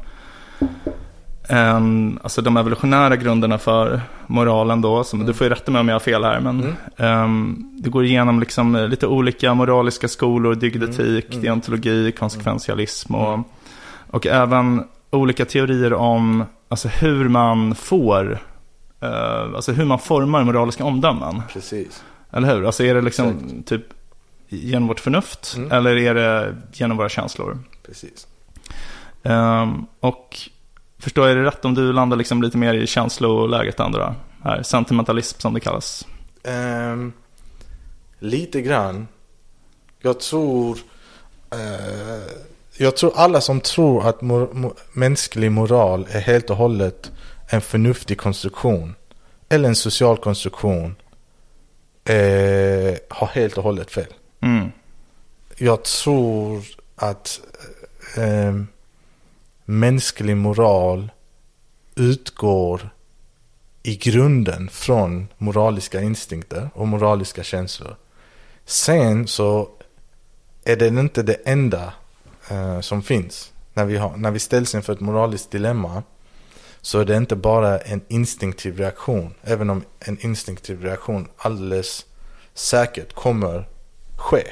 um, alltså de evolutionära grunderna för moralen då. Som, Du får ju rätta mig om jag har fel här. Men ehm, det går igenom liksom eh, lite olika moraliska skolor, dygdetik, deontologi, konsekventialism och, och även olika teorier om alltså, hur man får, eh, alltså hur man formar moraliska omdömen. Precis. Eller hur? Alltså är det liksom Exakt. typ genom vårt förnuft Mm. eller är det genom våra känslor? Precis. Ehm, och förstår jag det rätt om du landar liksom lite mer i känsloläget då? Här, sentimentalism som det kallas. Ehm, lite grann. Jag tror... eh, jag tror alla som tror att mor, mo, mänsklig moral är helt och hållet en förnuftig konstruktion. Eller en social konstruktion. Eh, har helt och hållet fel. Mm. Jag tror att eh, mänsklig moral utgår i grunden från moraliska instinkter och moraliska känslor. Sen så är det inte det enda eh, som finns. När vi, har, när vi ställs inför ett moraliskt dilemma så är det inte bara en instinktiv reaktion. Även om en instinktiv reaktion alldeles säkert kommer ske.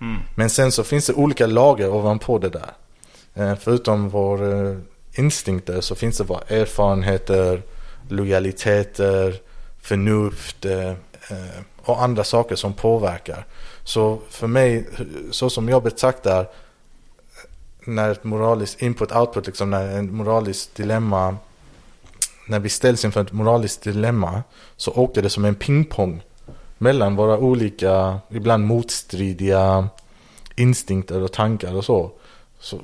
Mm. Men sen så finns det olika lager ovanpå det där. Eh, förutom våra eh, instinkter så finns det våra erfarenheter, lojaliteter, förnuft eh, och andra saker som påverkar. Så för mig, så som jag betraktar när ett moraliskt input-output, liksom när en moraliskt dilemma, när vi ställs inför ett moraliskt dilemma så åker det som en pingpong mellan våra olika, ibland motstridiga instinkter och tankar och så. så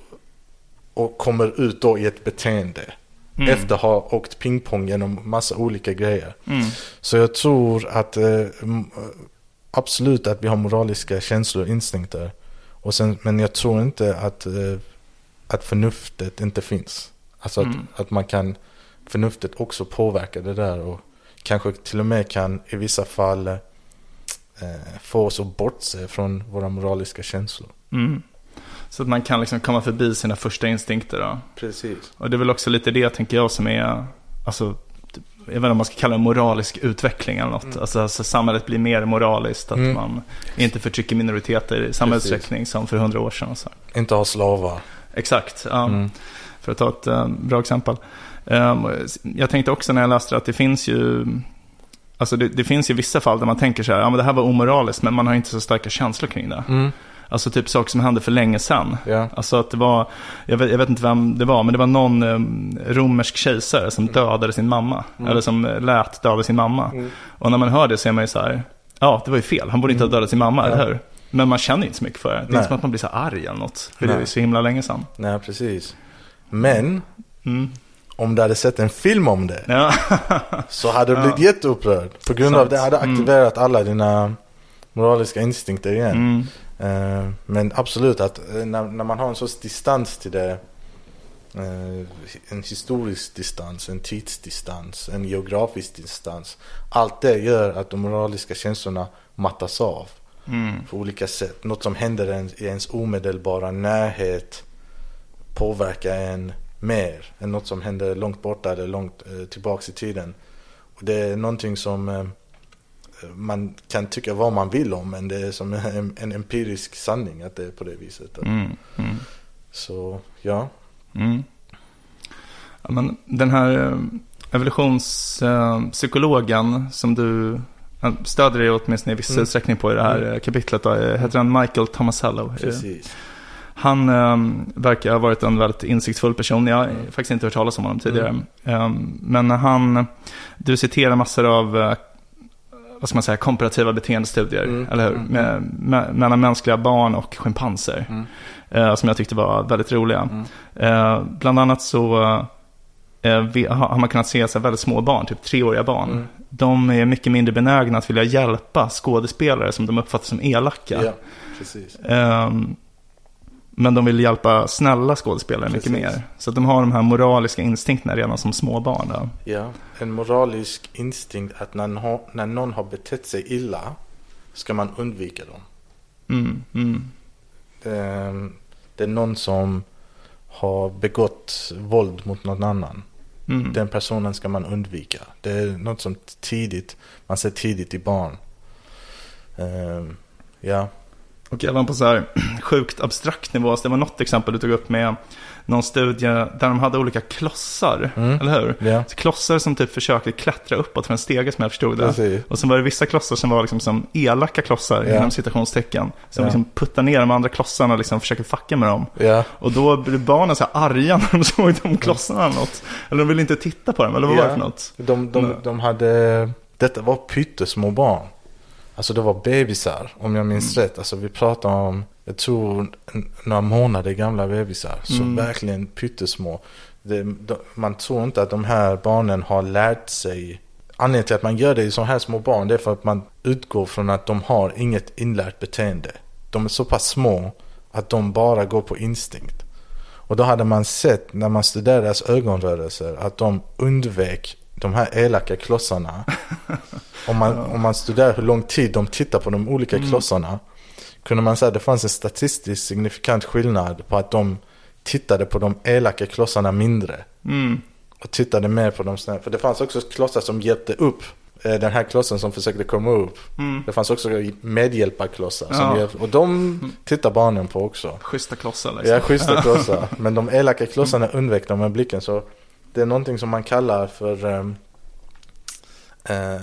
och kommer ut då i ett beteende. Mm. Efter att ha åkt pingpong genom massa olika grejer. Mm. Så jag tror att eh, m- absolut att vi har moraliska känslor och instinkter. Och sen, men jag tror inte att, eh, att förnuftet inte finns. Alltså att, Mm. att man kan, förnuftet också påverka det där och kanske till och med kan i vissa fall eh, få oss att bortse från våra moraliska känslor. Mm. Så att man kan liksom komma förbi sina första instinkter då. Precis. Och det är väl också lite det, tänker jag, som är, alltså, typ, jag vet inte om man ska kalla det moralisk utveckling eller något. Alltså, alltså samhället blir mer moraliskt, att Mm. man inte förtrycker minoriteter i samma Precis. utsträckning som för hundra år sedan. Och så. Inte ha slavar. Exakt, ja. Mm. för att ta ett eh, bra exempel. Ehm, jag tänkte också när jag läste att det finns ju, alltså det, det finns ju vissa fall där man tänker så här, ja men det här var omoraliskt, men man har inte så starka känslor kring det. Mm. Alltså typ saker som hände för länge sedan. Ja. Alltså att det var, jag vet, jag vet inte vem det var, men det var någon um, romersk kejsare som dödade sin mamma. Eller som lät döda sin mamma. Och när man hör det så är man ju så här, ja det var ju fel, han borde inte ha dödat sin mamma, eller hur? Men man känner ju inte så mycket för det. Det är Nej. inte som att man blir så arg eller något. För det är Nej. så himla länge sedan. Nej, precis. Men Mm. Om du hade sett en film om det Ja. så hade du blivit jätteupprörd. På grund Sant. av det hade aktiverat alla dina moraliska instinkter igen. Mm. Eh, men absolut att eh, när, när man har en sorts distans till det. eh, en historisk distans, en tidsdistans, en geografisk distans. Allt det gör att de moraliska känslorna mattas av Mm. på olika sätt. Något som händer i ens omedelbara närhet påverkar en mer än något som händer långt borta eller långt eh, tillbaks i tiden. Och det är någonting som eh, man kan tycka vad man vill om men det är som en, en empirisk sanning att det är på det viset. Mm. Mm. Så ja, Mm. Ja, men den här eh, evolutionspsykologen som du stöder dig åtminstone i viss Mm. utsträckning på i det här Mm. kapitlet. Då, heter han Michael Tomasello? precis. Han eh, verkar ha varit en väldigt insiktsfull person. Jag har Mm. faktiskt inte hört talas om honom tidigare. Eh, men han, du citerar massor av, eh, vad ska man säga, komparativa beteendestudier, Mm. eller hur? Mm. Med, med, mellan mänskliga barn och schimpanser. Mm. Eh, som jag tyckte var väldigt roliga. Mm. Eh, bland annat så vi- har man kunnat se så väldigt små barn, typ treåriga barn. Mm. De är mycket mindre benägna att vilja hjälpa skådespelare som de uppfattar som elaka. Ja, precis. Ehm, men de vill hjälpa snälla skådespelare mycket Precis. mer. Så att de har de här moraliska instinkterna redan som små barn. Då. Ja, en moralisk instinkt att när, nå- när någon har betett sig illa ska man undvika dem. Mm, mm, Det, det är någon som har begått våld mot någon annan. mm. Den personen ska man undvika. Det är något som tidigt, man ser tidigt i barn. Ehm, ja, Och även på så här sjukt abstrakt nivå. Så det var något exempel du tog upp med någon studie där de hade olika klossar. Mm. Eller hur? Så klossar som typ försökte klättra uppåt för en stege som jag förstod det. precis. Och sen var det vissa klossar som var liksom som elaka klossar Ja. inom citationstecken. Som Ja. liksom puttar ner de andra klossarna och liksom försöker fucka med dem. Ja, Och då blev barnen så här arga när de såg de klossarna eller något. Eller de ville inte titta på dem, eller vad var det för något? de, de, de hade, detta var pyttesmå barn. Alltså det var bebisar, om jag minns Mm. rätt. Alltså vi pratar om, jag tror några månader gamla bebisar. Så Mm. verkligen pyttesmå. Det, de, man tror inte att de här barnen har lärt sig. Anledningen till att man gör det i så här små barn, det är för att man utgår från att de har inget inlärt beteende. De är så pass små att de bara går på instinkt. Och då hade man sett när man studerade deras ögonrörelser att de undvek de här elaka klossarna. om, man, om man studerar hur lång tid de tittar på de olika klossarna kunde man säga att det fanns en statistiskt signifikant skillnad på att de tittade på de elaka klossarna mindre. Mm. Och tittade mer på de snälla. För det fanns också klossar som hjälpte upp eh, den här klossen som försökte komma upp. Mm. Det fanns också medhjälparklossar. Som Ja. hjälp, och de tittar barnen på också. Schyssta klossar liksom. Ja, schyssta klossar. Men de elaka klossarna undvek de med blicken. Så det är någonting som man kallar för... ehm, eh,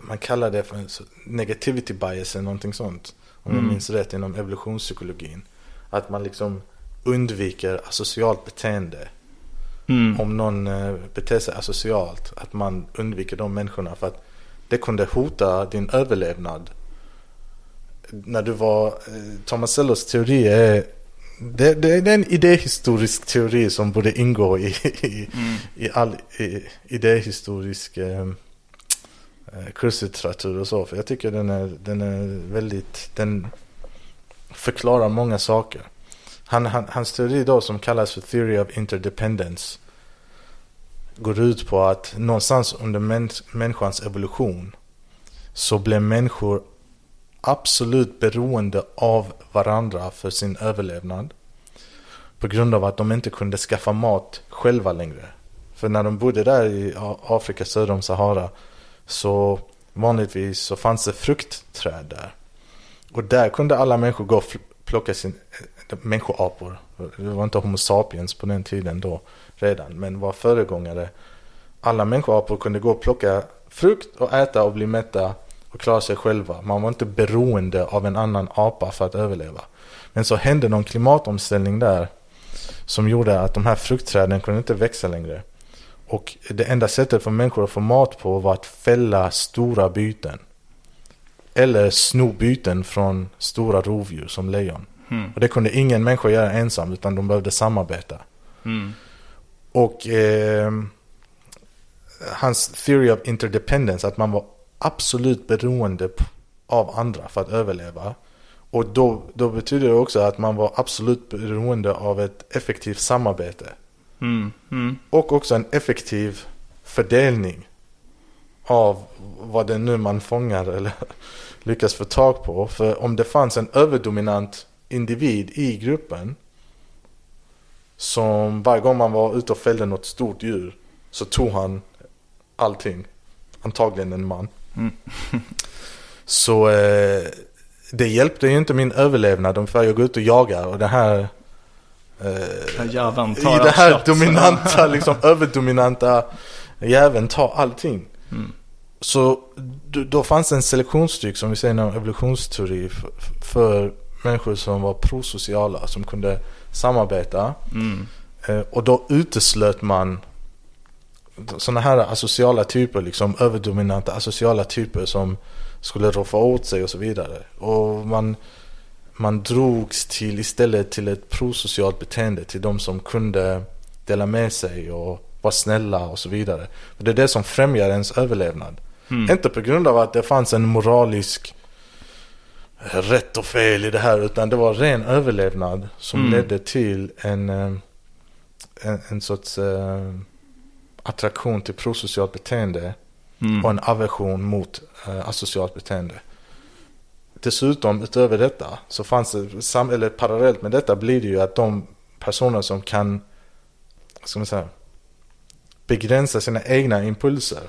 man kallar det för negativity bias eller någonting sånt. Om jag Mm. minns rätt inom evolutionspsykologin. Att man liksom undviker asocialt beteende. Mm. Om någon eh, beter sig asocialt. Att man undviker de människorna. För att det kunde hota din överlevnad. När du var... Eh, Tomasellos teori är... Det, det, det är en idéhistorisk teori som borde ingå i, i, Mm. i all i, idéhistorisk eh, eh, kurslitteratur och så. För jag tycker den är, den är väldigt, den förklarar många saker. Han, han, hans teori då som kallas för Theory of Interdependence går ut på att någonstans under mäns, människans evolution så blev människor absolut beroende av varandra för sin överlevnad. På grund av att de inte kunde skaffa mat själva längre. För när de bodde där i Afrika söder om Sahara så vanligtvis så fanns det fruktträd där. Och där kunde alla människor gå och plocka sin, eh, människoapor. Det var inte Homo sapiens på den tiden då redan, men var föregångare. Alla människoapor kunde gå och plocka frukt och äta och bli mätta och klara sig själva. Man var inte beroende av en annan apa för att överleva. Men så hände någon klimatomställning där som gjorde att de här fruktträden kunde inte växa längre. Och det enda sättet för människor att få mat på var att fälla stora byten. Eller sno byten från stora rovdjur som lejon. Mm. Och det kunde ingen människa göra ensam utan de behövde samarbeta. Mm. Och eh, hans theory of interdependence, att man var absolut beroende av andra för att överleva. Och då, då betyder det också att man var absolut beroende av ett effektivt samarbete. Mm. Mm. Och också en effektiv fördelning av vad det nu man fångar eller lyckas få tag på. För om det fanns en överdominant individ i gruppen som varje gång man var ute och fällde något stort djur så tog han allting. Antagligen en man. Mm. så eh, det hjälpte ju inte min överlevnad om jag går ut och jagar och det här eh, jäveln i tar det här kött. dominanta, liksom överdominanta jäveln tar allting. Mm. Så då, fanns det en selektionsstryk som vi säger inom evolutionsteori för, för människor som var prosociala, som kunde samarbeta. Mm. Eh, och då uteslöt man sådana här asociala typer, liksom överdominanta asociala typer som skulle roffa åt sig och så vidare. Och man, man drogs till istället till ett prosocialt beteende, till de som kunde dela med sig och vara snälla och så vidare. För det är det som främjar ens överlevnad. Mm. Inte på grund av att det fanns en moralisk rätt och fel i det här utan det var ren överlevnad som Mm. ledde till en, eh, en, en sorts eh, attraktion till prosocialt beteende Mm. och en aversion mot eh, asocialt beteende. Dessutom utöver detta så fanns det, sam- eller parallellt med detta blir det ju att de personer som kan, ska man säga, begränsa sina egna impulser.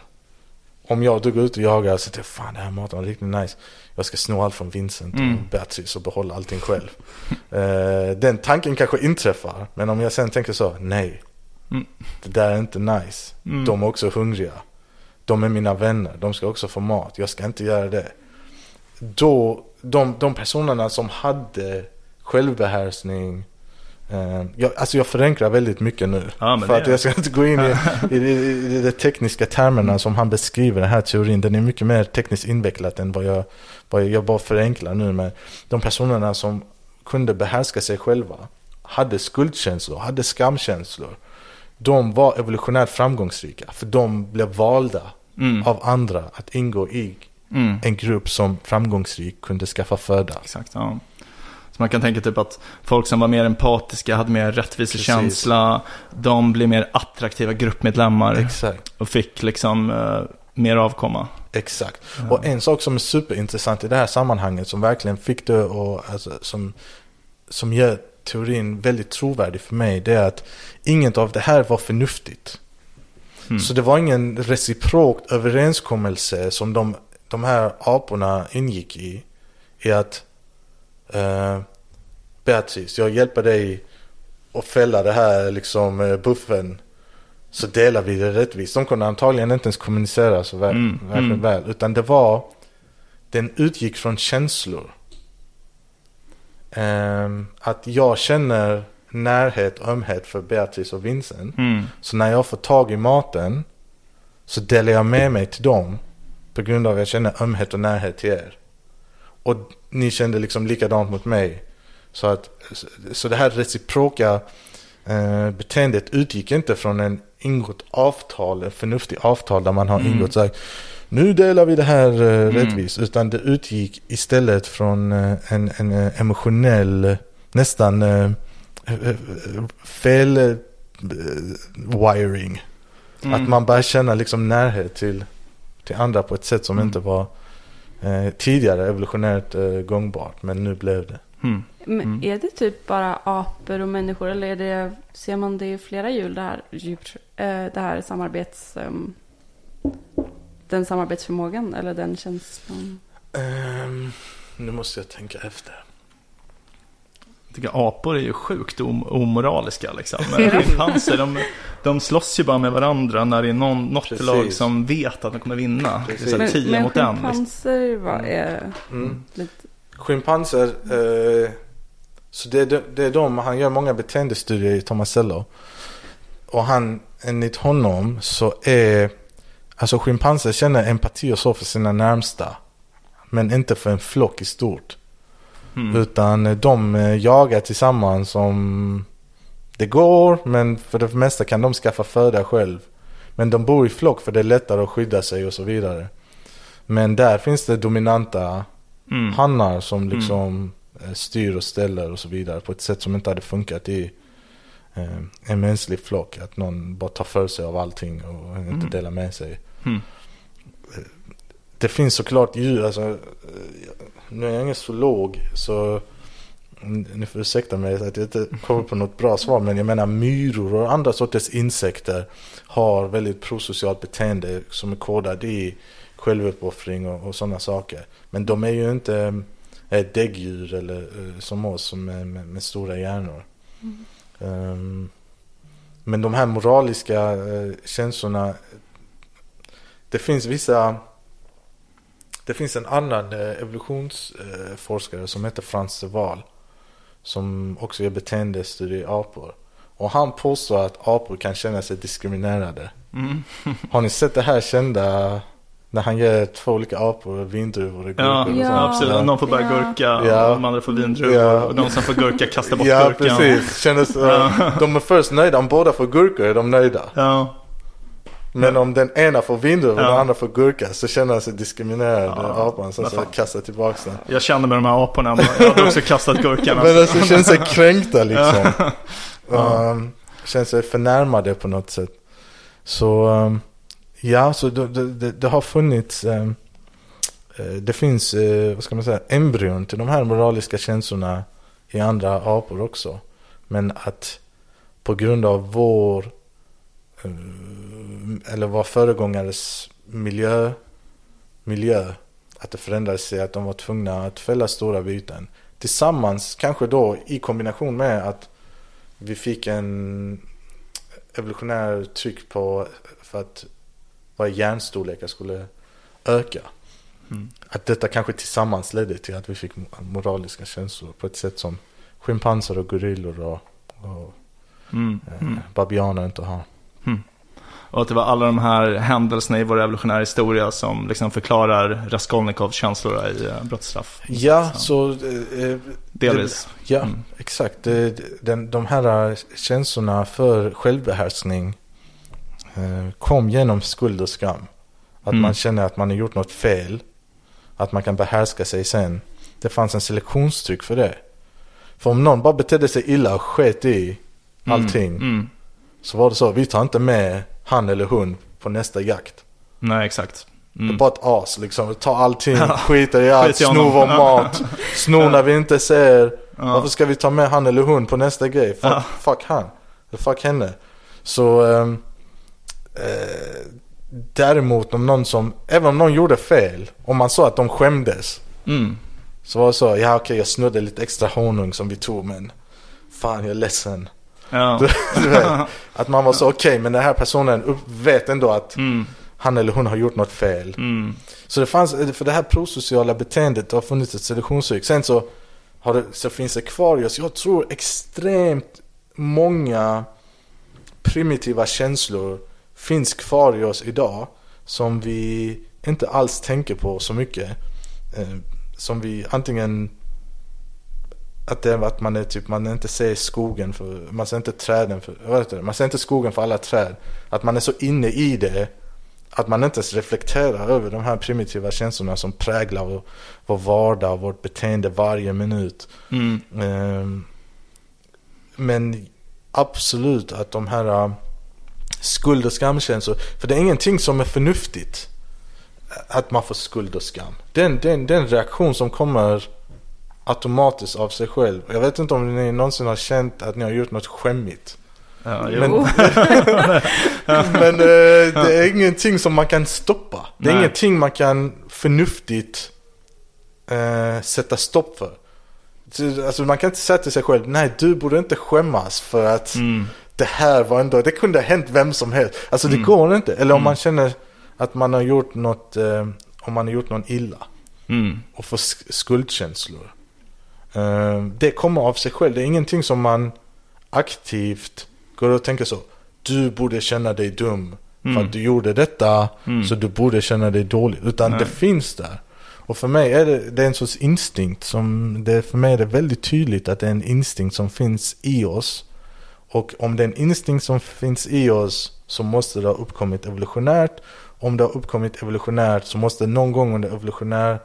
Om jag då går ut och jagar och säger fan det här maten var riktigt nice. Jag ska sno allt från Vincent Mm. och Beatrice och behålla allting själv. Eh, den tanken kanske inträffar. Men om jag sen tänker så, nej. Mm. Det där är inte nice. Mm. De är också hungriga. De är mina vänner. De ska också få mat. Jag ska inte göra det. Då, de, de personerna som hade självbehärskning. Eh, jag, alltså jag förenklar väldigt mycket nu. Ja, för att jag ska inte gå in i, i, i, i de tekniska termerna som han beskriver den här teorin. Den är mycket mer tekniskt invecklat än vad jag, vad jag, jag bara förenklar nu. Men de personerna som kunde behärska sig själva. Hade skuldkänslor, hade skamkänslor. De var evolutionärt framgångsrika. För de blev valda Mm. av andra att ingå i Mm. en grupp som framgångsrik kunde skaffa föda. Exakt, ja. Så man kan tänka typ att folk som var mer empatiska, hade mer rättvisekänsla, de blev mer attraktiva gruppmedlemmar Exakt. och fick liksom eh, mer avkomma. Exakt. Och en sak som är superintressant i det här sammanhanget som verkligen fick det och alltså, som, som gör teorin väldigt trovärdig för mig. Det är att inget av det här var förnuftigt. Mm. Så det var ingen reciprokt överenskommelse som de, de här aporna ingick i. I att eh, Beatrice, jag hjälper dig att fälla det här liksom eh, buffen. Så delar vi det rättvist. De kunde antagligen inte ens kommunicera så väl, Mm, mm. väl. Utan det var, den utgick från känslor. Ehm, att jag känner närhet och ömhet för Beatrice och Vincent. Mm. Så när jag får tag i maten så delar jag med mig till dem på grund av att jag känner ömhet och närhet till er. Och ni kände liksom likadant mot mig. Så, att, så det här reciproka eh, beteendet utgick inte från en ingått avtal, en förnuftig avtal där man har Mm. ingått så här, nu delar vi det här eh, rättvist. Utan det utgick istället från eh, en, en eh, emotionell, nästan eh, fel wiring. Mm. Att man börjar känna liksom närhet till, till andra på ett sätt som Mm. inte var eh, tidigare evolutionärt eh, gångbart. Men nu blev det. Mm. Men Mm. är det typ bara apor och människor eller är det, ser man det i flera djur det här, djur, det här samarbets... ehm, den samarbetsförmågan eller den känslan? Ehm, nu måste jag tänka efter. Jag tycker apor är ju sjukt om- omoraliska liksom. Schimpanser, de, de slåss ju bara med varandra när det är någon, något Precis. lag som vet att de kommer vinna. Det är Precis. så här Men, tio men mot en. Liksom. schimpanser var, är Mm. lite... Schimpanser, eh, så det är, de, det är de, han gör många beteendestudier i Tomasello. Och han, enligt honom så är, alltså schimpanser känner empati och så för sina närmsta. Men inte för en flock i stort. Mm. Utan eh, de eh, jagar tillsammans om det går, men för det mesta kan de skaffa föda själv. Men de bor i flock för det är lättare att skydda sig och så vidare. Men där finns det dominanta Mm. hannar som liksom eh, styr och ställer och så vidare på ett sätt som inte hade funkat i en mänsklig flock. Att någon bara tar för sig av allting och inte Mm. delar med sig. Mm. Det finns såklart djur, alltså, eh, nu är jag ingen zoolog så mm, ni får ursäkta mig att jag inte kommer på något bra svar men jag menar myror och andra sorters insekter har väldigt prosocialt beteende som är kodat i självuppoffring och, och sådana saker. Men de är ju inte eh, däggdjur eller eh, som oss som är med, med stora hjärnor. Ehm, men de här moraliska eh, känslorna det finns vissa det finns en annan eh, evolutionsforskare som heter Frans de Waal. Som också gör beteendestudier i apor. Och han påstår att apor kan känna sig diskriminerade. Mm. Har ni sett det här kända när han ger två olika apor vindruvor och gurkor Ja, och Ja. sånt? absolut. Någon får bara Ja. gurka, Ja. och de andra får vindruvor. Ja. Och de som får gurka kastar bort Ja, gurkan. precis. Kändes, Ja. De är först nöjda. Om båda får gurkor är de nöjda. Ja, Men om den ena får vindruvor och Ja. den andra får gurka så känner han sig diskriminerad, Ja, apan. Sen vad så kastar tillbaka den. Jag kände med de här aporna, jag hade också kastat gurkan. Men Alltså. alltså känner sig kränkta liksom. Um, känner sig förnärmade på något sätt. Så um, ja, så det, det, det, det har funnits, ehm, eh, det finns, eh, vad ska man säga, embryon till de här moraliska känslorna i andra apor också. Men att på grund av vår, eh, eller vår föregångares miljö, miljö, att det förändrade sig, att de var tvungna att fälla stora byten. Tillsammans, kanske då i kombination med att vi fick en evolutionär tryck på för att våra hjärnstorlekar skulle öka. Mm. Att detta kanske tillsammans ledde till att vi fick moraliska känslor på ett sätt som schimpanser och gorillor och, och Mm. eh, Mm. babianer inte har. Och att det var alla de här händelserna i vår evolutionära historia som liksom förklarar Raskolnikovs känslor i eh, brottsstraff. Ja, Så. så... eh, eh, Delvis. Ja, Mm. exakt. Det, den, de här känslorna för självbehärskning eh, kom genom skuld och skam. Att Mm. man känner att man har gjort något fel. Att man kan behärska sig sen. Det fanns en selektionstryck för det. För om någon bara betedde sig illa och sket i allting. Mm. Mm. Så var det så, vi tar inte med han eller hon på nästa jakt. Nej, exakt. Det är Mm. bara ett as liksom. Ta allting, Ja. skiter i allt, honom. vår mat. Snor när vi inte ser. Ja. Varför ska vi ta med han eller hon på nästa grej? Fuck, Ja. fuck han. Fuck henne. Så ehm, eh, däremot om någon som, även om någon gjorde fel, om man sa att de skämdes. Mm. Så var det så, ja okej jag snodde lite extra honung som vi tog men fan jag är ledsen. Ja. Du vet, att man var så okej men den här personen upp, vet ändå att Mm. han eller hon har gjort något fel. Mm. Så det fanns, för det här prosociala beteendet det har funnits ett selektionstryck. Sen så, har det, så finns det kvar oss, jag tror extremt många primitiva känslor finns kvar i oss idag. Som vi inte alls tänker på så mycket. Eh, som vi antingen att det är att man är typ, man inte ser skogen för, man ser inte träden för? Man ser inte skogen för alla träd. Att man är så inne i det att man inte ens reflekterar över de här primitiva känslorna som präglar vår, vår vardag och vårt beteende varje minut. Mm. Ehm, men absolut att de här skuld och skamkänslor, för det är ingenting som är förnuftigt. Att man får skuld och skam. Det är en, det är en, det är en reaktion som kommer automatiskt av sig själv. Jag vet inte om ni någonsin har känt att ni har gjort något skämmigt. Ja. Men, men eh, det är ingenting som man kan stoppa. Det är Nej. ingenting man kan förnuftigt eh, sätta stopp för. Så, Alltså man kan inte säga till sig själv, nej du borde inte skämmas för att Mm. Det här var ändå, det kunde ha hänt vem som helst. Alltså det Mm. går inte. Eller om Mm. man känner att man har gjort något, eh, om man har gjort någon illa Mm. och får sk- skuldkänslor. Eh, det kommer av sig själv. Det är ingenting som man aktivt går och tänker så. Du borde känna dig dum för Mm. att du gjorde detta. Mm. Så du borde känna dig dålig. Utan Nej. det finns där. Och för mig är det, det är en sorts instinkt som, det, för mig är det väldigt tydligt att det är en instinkt som finns i oss. Och om det är en instinkt som finns i oss så måste det ha uppkommit evolutionärt. Om det har uppkommit evolutionärt så måste någon gång under evolutionär,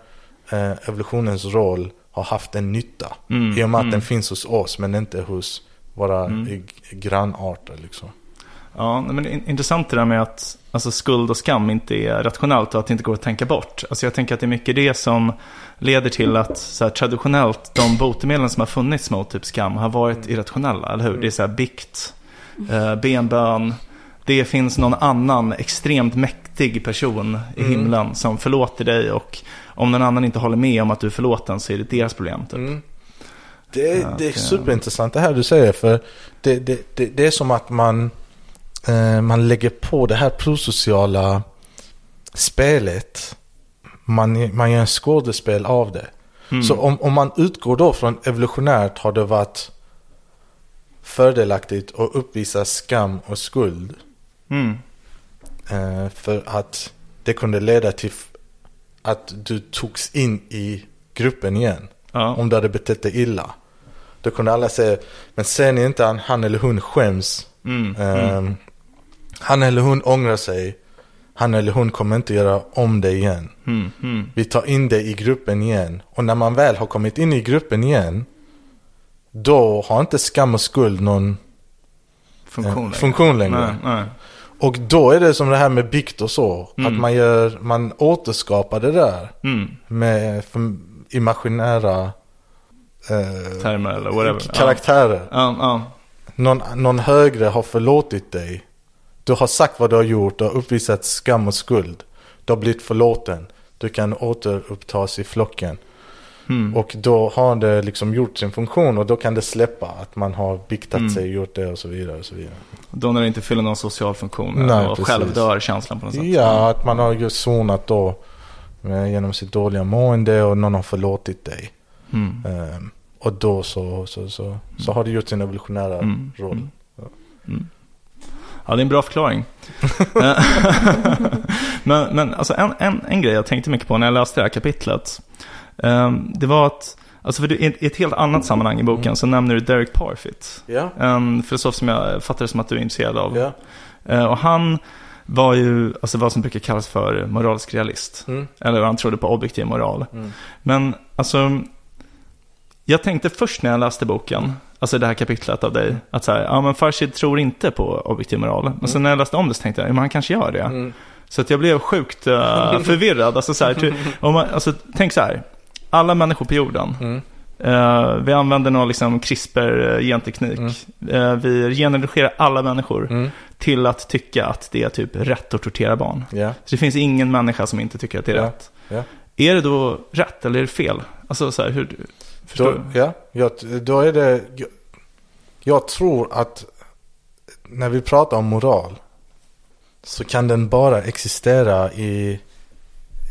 eh, evolutionens roll ha haft en nytta. Mm. I och med att Mm. den finns hos oss men inte hos våra Mm. grannarter liksom. Ja, men in- intressant det där med att alltså, skuld och skam inte är rationellt och att det inte går att tänka bort. Alltså, jag tänker att det är mycket det som leder till att så här, traditionellt de botemedlen som har funnits mot typ skam har varit irrationella, eller hur? Det är så här bikt, eh, benbön, det finns någon annan extremt mäktig person i Mm. himlen som förlåter dig och om någon annan inte håller med om att du är förlåten så är det deras problem. Typ. Mm. Det, det är superintressant det här du säger för det, det, det, det är som att man, man lägger på det här prosociala spelet. Man, man gör en skådespel av det. Mm. Så om, om man utgår då från evolutionärt har det varit fördelaktigt att uppvisa skam och skuld. Mm. Eh, för att det kunde leda till att du togs in i gruppen igen. Ja. Om du hade betett dig illa. Då kunde alla säga, men ser ni inte att han eller hon skäms? Mm. Eh, Mm. Han eller hon ångrar sig. han eller hon kommer inte göra om det igen. Mm, mm. Vi tar in det i gruppen igen. Och när man väl har kommit in i gruppen igen, då har inte skam och skuld någon Funktion eh, längre. funktion längre. Nej, nej. Och då är det som det här med bikt och så. Att man, gör, man återskapar det där Mm. med imaginära eh, Termer eller whatever. karaktärer. Ja, ja. Någon, någon högre har förlåtit dig. Du har sagt vad du har gjort, du har uppvisat skam och skuld. Du har blivit förlåten. Du kan återupptas i flocken. Mm. Och då har det liksom gjort sin funktion och då kan det släppa att man har biktat Mm. sig, gjort det och så vidare. Och så vidare. Då när det inte fyller någon social funktion Nej, och precis. själv dör känslan på något sätt. Ja, att man har just sonat då eh, genom sitt dåliga mående och någon har förlåtit dig. Mm. Ehm, och då så, så, så, så har det gjort sin evolutionära Mm. roll. Mm. Mm. Ja, det är en bra förklaring. Men men alltså, en, en, en grej jag tänkte mycket på när jag läste det här kapitlet. ehm, det var att, alltså för du, i ett helt annat sammanhang i boken så nämner du Derek Parfit. Ja, En filosof som jag fattar som att du är intresserad av. Eh, och han var ju, alltså vad som brukar kallas för moralisk realist. Mm. Eller han trodde på objektiv moral. Mm. Men alltså, jag tänkte först när jag läste boken, alltså det här kapitlet av dig, att så här, ja men Farshid tror inte på objektiv moral. Men sen när jag läste om det så tänkte jag, ja, men han kanske gör det. Mm. Så att jag blev sjukt eh, förvirrad. Alltså, så här, ty, om man, alltså, tänk så här, alla människor på jorden, Mm. eh, vi använder någon liksom CRISPR-genteknik. Eh, vi genredigerar alla människor Mm. till att tycka att det är typ rätt att tortera barn. Ja, Så det finns ingen människa som inte tycker att det är Ja. rätt. ja. Är det då rätt eller är det fel? Alltså så här, hur... Förstår Då, du? ja, jag, då är det... Jag, jag tror att när vi pratar om moral så kan den bara existera i,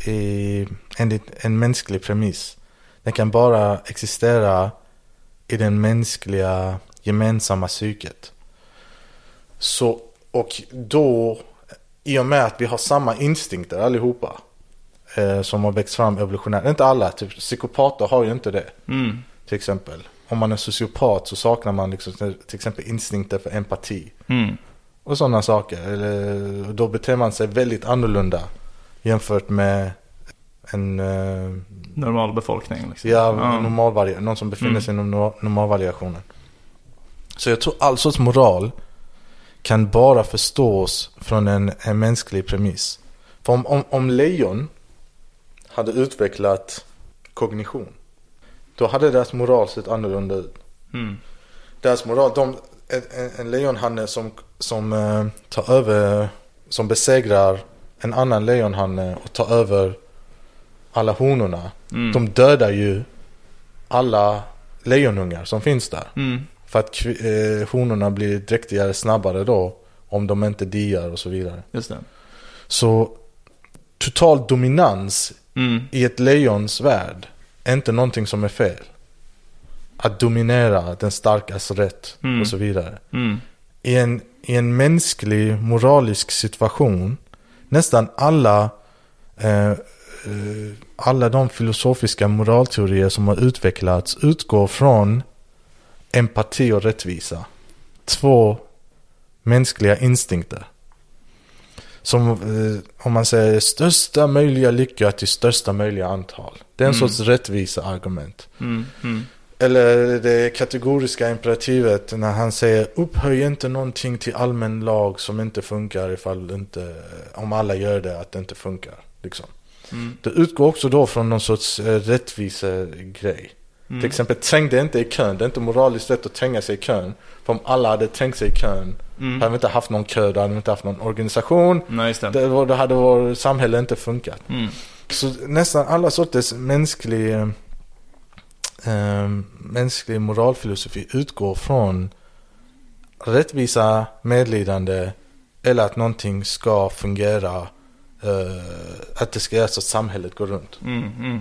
i enligt en mänsklig premiss. Den kan bara existera i den mänskliga gemensamma psyket. Så, och då, i och med att vi har samma instinkter allihopa, eh, som har växt fram evolutionärt. Inte alla, typ psykopater har ju inte det. Mm. Till exempel. Om man är sociopat så saknar man liksom, till exempel instinkter för empati. Mm. Och sådana saker. Eller, då beter man sig väldigt annorlunda jämfört med en eh, Normal befolkning. Liksom. ja, Ja. normalvari- någon som befinner Mm. sig inom no- normalvariationen. Så jag tror all sorts moral kan bara förstås från en, en mänsklig premiss. För om, om, om lejon hade utvecklat kognition, då hade deras moral sett annorlunda ut. Mm. Deras moral, de, en, en- lejonhanne som, som eh, tar över, som besegrar en annan lejonhanne och tar över alla honorna. Mm. De dödar ju alla lejonungar som finns där. Mm. För att eh, honorna blir dräktigare snabbare då. Om de inte diar och så vidare. Just det. Så total dominans Mm. i ett lejons värld är inte någonting som är fel. Att dominera den starkas rätt Mm. och så vidare. Mm. I en, I en mänsklig moralisk situation, nästan alla, eh, eh, alla de filosofiska moralteorier som har utvecklats utgår från empati och rättvisa. Två mänskliga instinkter. Som, eh, om man säger största möjliga lycka till största möjliga antal. Det är en Mm. sorts rättvisa argument. Mm. Mm. Eller det kategoriska imperativet när han säger upphöj inte någonting till allmän lag som inte funkar ifall inte, om alla gör det, att det inte funkar. Liksom. Mm. Det utgår också då från någon sorts eh, rättvisegrej. Mm. Till exempel träng dig inte i kön. Det är inte moraliskt rätt att tränga sig i kön. För om alla hade trängt sig i kön, Mm. hade vi inte haft någon kö, då hade vi inte haft någon organisation. Nej, det. Det, då hade vårt samhälle inte funkat. Mm. Så nästan alla sorters mänsklig, eh, mänsklig moralfilosofi utgår från rättvisa, medlidande eller att någonting ska fungera, eh, att det ska göra så att samhället går runt. Mm. Mm.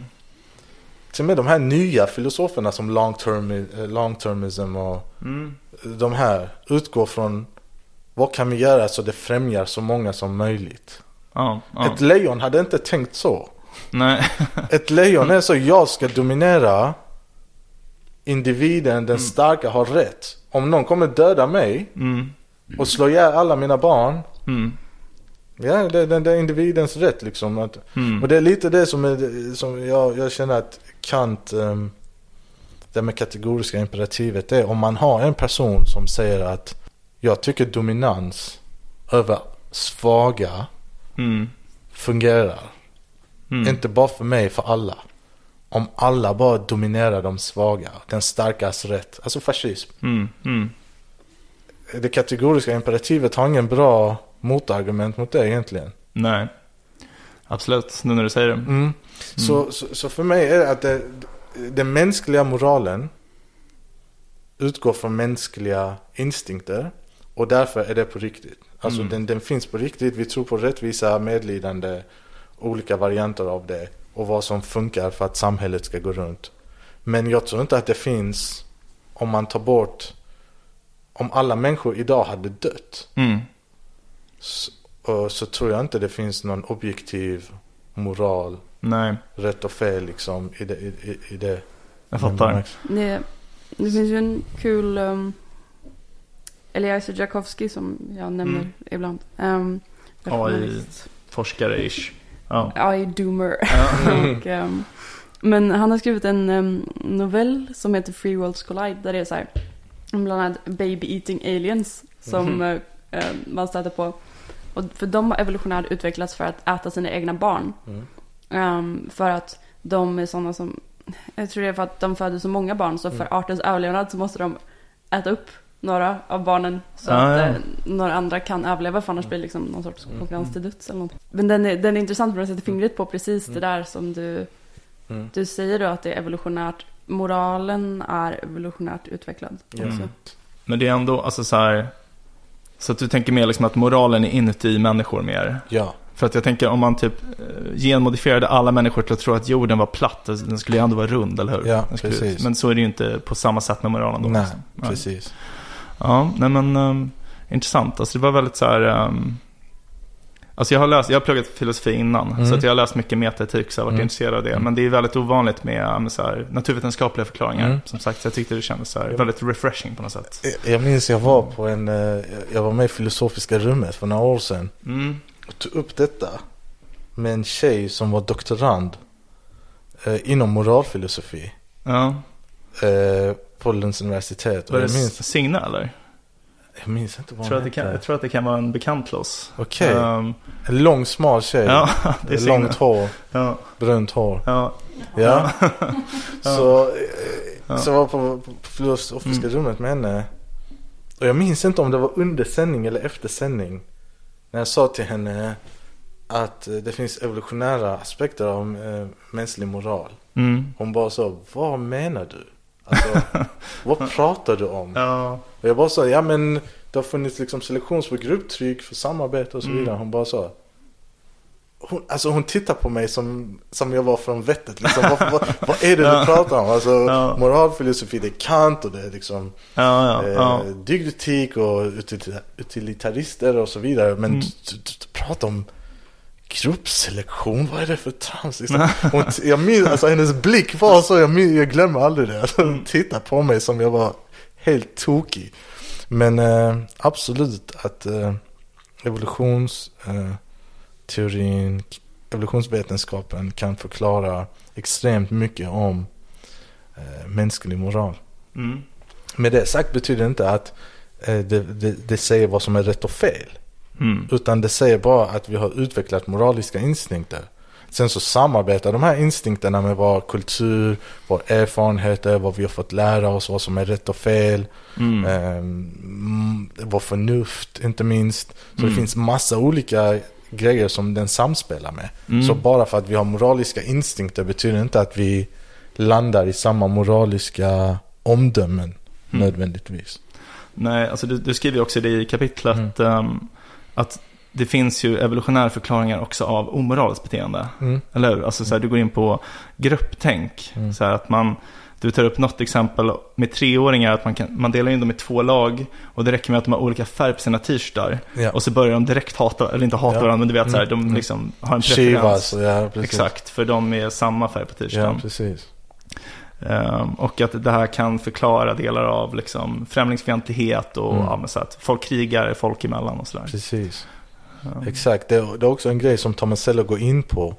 Till och med de här nya filosoferna som long, term, eh, long termism och Mm. De här utgår från vad kan vi göra så det främjar så många som möjligt. Ja, ja. Ett lejon hade inte tänkt så. Nej. Ett lejon är så, jag ska dominera individen, den starka har rätt. Om någon kommer döda mig Mm. och slå ihjäl alla mina barn, Mm. Ja, det, det, det är individens rätt liksom. Att, Mm. Och det är lite det som, är, som jag, jag känner att Kant, um, det med kategoriska imperativet, är om man har en person som säger att jag tycker dominans över svaga Mm. fungerar. Mm. Inte bara för mig, för alla. Om alla bara dominerar de svaga, den starkas rätt. Alltså fascism. Mm. Mm. Det kategoriska imperativet har ingen bra motargument mot det egentligen. Nej. Absolut, nu när du säger det. Mm. Så, så, så för mig är det att det, den mänskliga moralen utgår från mänskliga instinkter och därför är det på riktigt. Alltså Mm. den, den finns på riktigt, vi tror på rättvisa, medlidande, olika varianter av det och vad som funkar för att samhället ska gå runt. Men jag tror inte att det finns, om man tar bort, om alla människor idag hade dött Mm. så, så tror jag inte det finns någon objektiv moral Nej, rätt och fel liksom i det. I, i, det. jag fattar. Det, det finns ju en kul um, Eliezer Jakowski som jag nämner Mm. ibland. Um, AI. Forskare-ish. Ja. AI-doomer. Och, um, men han har skrivit en um, novell som heter Free Worlds Collide. Där det är så här, bland annat baby eating aliens som eh, eh, man stöter på. Och för de har evolutionärt utvecklats för att äta sina egna barn. Mm. Um, för att de är sådana som, jag tror det är för att de föder så många barn så för Mm. artens överlevnad så måste de äta upp några av barnen så Ah, att ja. eh, några andra kan överleva för annars blir det liksom någon sorts Mm. konkurrens till döds eller något. Men den är, den är intressant för att sätta fingret på precis det där som du, Mm. du säger då att det är evolutionärt, moralen är evolutionärt utvecklad. Mm. Men det är ändå, alltså så här. Så att du tänker mer liksom att moralen är inuti människor mer. Ja. För att jag tänker om man typ eh, genmodifierade alla människor till att tro att jorden var platt, alltså, den skulle ju ändå vara rund, eller hur? Ja, precis. Men så är det ju inte på samma sätt med moralen då. Nej, liksom. Nej. precis. Ja, nej men um, intressant. Alltså det var väldigt så här. Um, alltså jag har läst, jag har pluggat filosofi innan. Mm. Så att jag har läst mycket metaetik så jag har varit Mm. intresserad av det. Mm. Men det är väldigt ovanligt med, um, så här, naturvetenskapliga förklaringar. Mm. Som sagt, så jag tyckte det kändes så här, väldigt refreshing på något sätt. Jag- Jag minns jag var på en, eh, jag var med i filosofiska rummet för några år sedan. Och tog upp detta med en tjej som var doktorand eh, inom moralfilosofi. Ja, Eh, på Lunds universitet. Var det minns, Signa eller? jag minns inte vad Jag tror, hon att det kan, jag tror att det kan vara en bekant till oss. Okej. Um, En lång smal tjej. ja, det är Signa. Långt hår, Ja, brunt hår. ja, Ja. Så, eh, Ja. så jag var på, på filosofiska Mm. rummet med henne. Och jag minns inte om det var under sändning eller efter sändning. När jag sa till henne att eh, det finns evolutionära aspekter av eh, mänsklig moral. mm. Hon bara sa, vad menar du? Alltså, vad pratar du om? ja, Och jag bara sa, ja men det har funnits liksom selektions på grupptryck för samarbete och så Mm. vidare. Hon bara sa, hon, alltså hon tittar på mig som, som jag var från vettet liksom. vad, vad, vad är det Ja. du pratar om? Alltså Ja. moralfilosofi, det är Kant och det är liksom ja, ja, eh, ja. dygdetik och util- utilitarister och så vidare. Men Mm. du, du, du pratar om gruppselektion, vad är det för trams? Liksom. Hon, jag minns, alltså hennes blick var så, jag, minns, jag glömmer aldrig det. Alltså, hon tittar på mig som jag var helt tokig. Men eh, absolut att eh, evolutionsteorin, eh, teorin, evolutionsvetenskapen kan förklara extremt mycket om eh, mänsklig moral. Mm. Med det sagt betyder det inte att eh, det, det, det säger vad som är rätt och fel. Mm. Utan det säger bara att vi har utvecklat moraliska instinkter. Sen så samarbetar de här instinkterna med vår kultur, vår erfarenheter, vad vi har fått lära oss, vad som är rätt och fel. Mm. Um, vår förnuft inte minst. Så Mm. det finns massa olika grejer som den samspelar med. Mm. Så bara för att vi har moraliska instinkter betyder inte att vi landar i samma moraliska omdömen Mm. nödvändigtvis. Nej, alltså du, du skriver också det i kapitlet Mm. ehm, att det finns ju evolutionära förklaringar också av omoraliskt beteende. Mm. Eller hur? Alltså så här, du går in på grupptänk. Mm. Så här att man, du tar upp något exempel med treåringar, att man, kan, man delar in dem i två lag och det räcker med att de har olika färg på sina t-shirtar. Ja. Och så börjar de direkt hata, eller inte hata Ja. varandra, men du vet så här, Mm. de Mm. liksom har en Chivas, preferens. ja. Exakt, för de är samma färg på Ja, t-shirten. precis. Ehm, och att det här kan förklara delar av liksom, främlingsfientlighet och Mm. ja, så att folk krigar folk emellan och sådär. Precis. Exakt, det, är- det är också en grej som Tomasello går in på.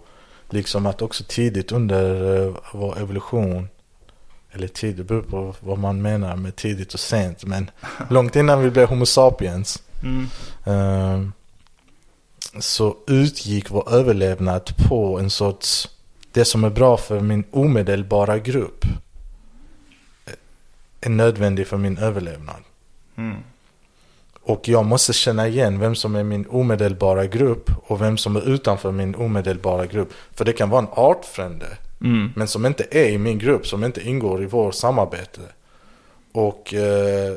Liksom att också tidigt under uh, vår evolution, eller tidigt, det beror på vad man menar med tidigt och sent, men långt innan vi blev Homo sapiens Mm. eh, så utgick vår överlevnad på en sorts, det som är bra för min omedelbara grupp eh, är nödvändig för min överlevnad. Mm. Och jag måste känna igen vem som är min omedelbara grupp och vem som är utanför min omedelbara grupp. För det kan vara en artfrände, Mm. men som inte är i min grupp, som inte ingår i vårt samarbete. Och eh,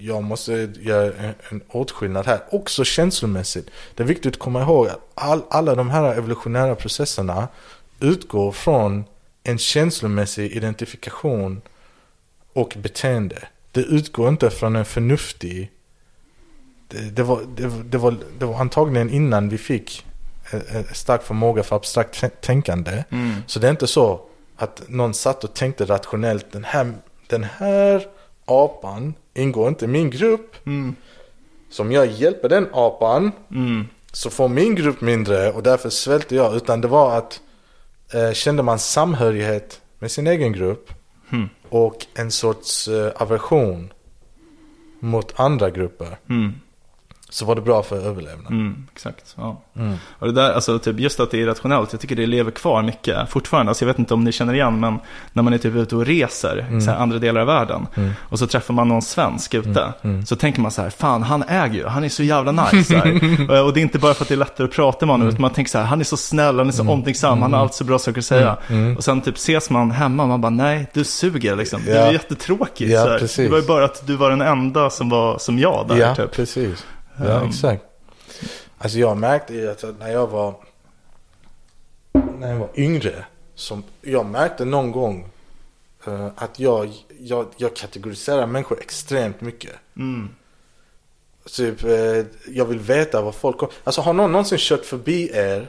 jag måste göra en, en åtskillnad här, också känslomässigt. Det är viktigt att komma ihåg att all, alla de här evolutionära processerna utgår från en känslomässig identifikation och beteende. Det utgår inte från en förnuftig det, det, var, det, det, var, det var antagligen innan vi fick stark förmåga för abstrakt tän- tänkande. Mm. Så det är inte så att någon satt och tänkte rationellt. Den här, den här apan ingår inte i min grupp. Mm. Så om jag hjälper den apan Mm. så får min grupp mindre och därför svälter jag. Utan det var att eh, kände man samhörighet med sin egen grupp Mm. och en sorts eh, aversion mot andra grupper Mm. Så var det bra för överlevnad. Mm. Exakt. Ja. Mm. Och det där, alltså typ just att det är irrationellt, jag tycker det lever kvar mycket fortfarande. Alltså jag vet inte om ni känner igen, men när man är typ ute och reser i här andra delar av världen Mm. och så träffar man någon svensk ute, mm. så tänker man så här, fan han äger ju, han är så jävla nice. Och- och det är inte bara för att det är lättare att prata med honom, utan man tänker så här, han är så snäll, han är så omtänksam, han har alltid så bra saker att säga. Mm. Och sen typ ses man hemma och man bara, nej, du suger liksom. Det Ja. är jättetråkigt. Ja. Det var ju bara att du var den enda som var som jag där. Ja, typ. precis. Ja, Um, exakt. Alltså jag märkte ju att när jag var när jag var yngre, som jag märkte någon gång eh, att jag, jag, jag kategoriserar människor extremt mycket. Mm. Typ, eh, jag vill veta vad folk... Alltså har någon någonsin kört förbi er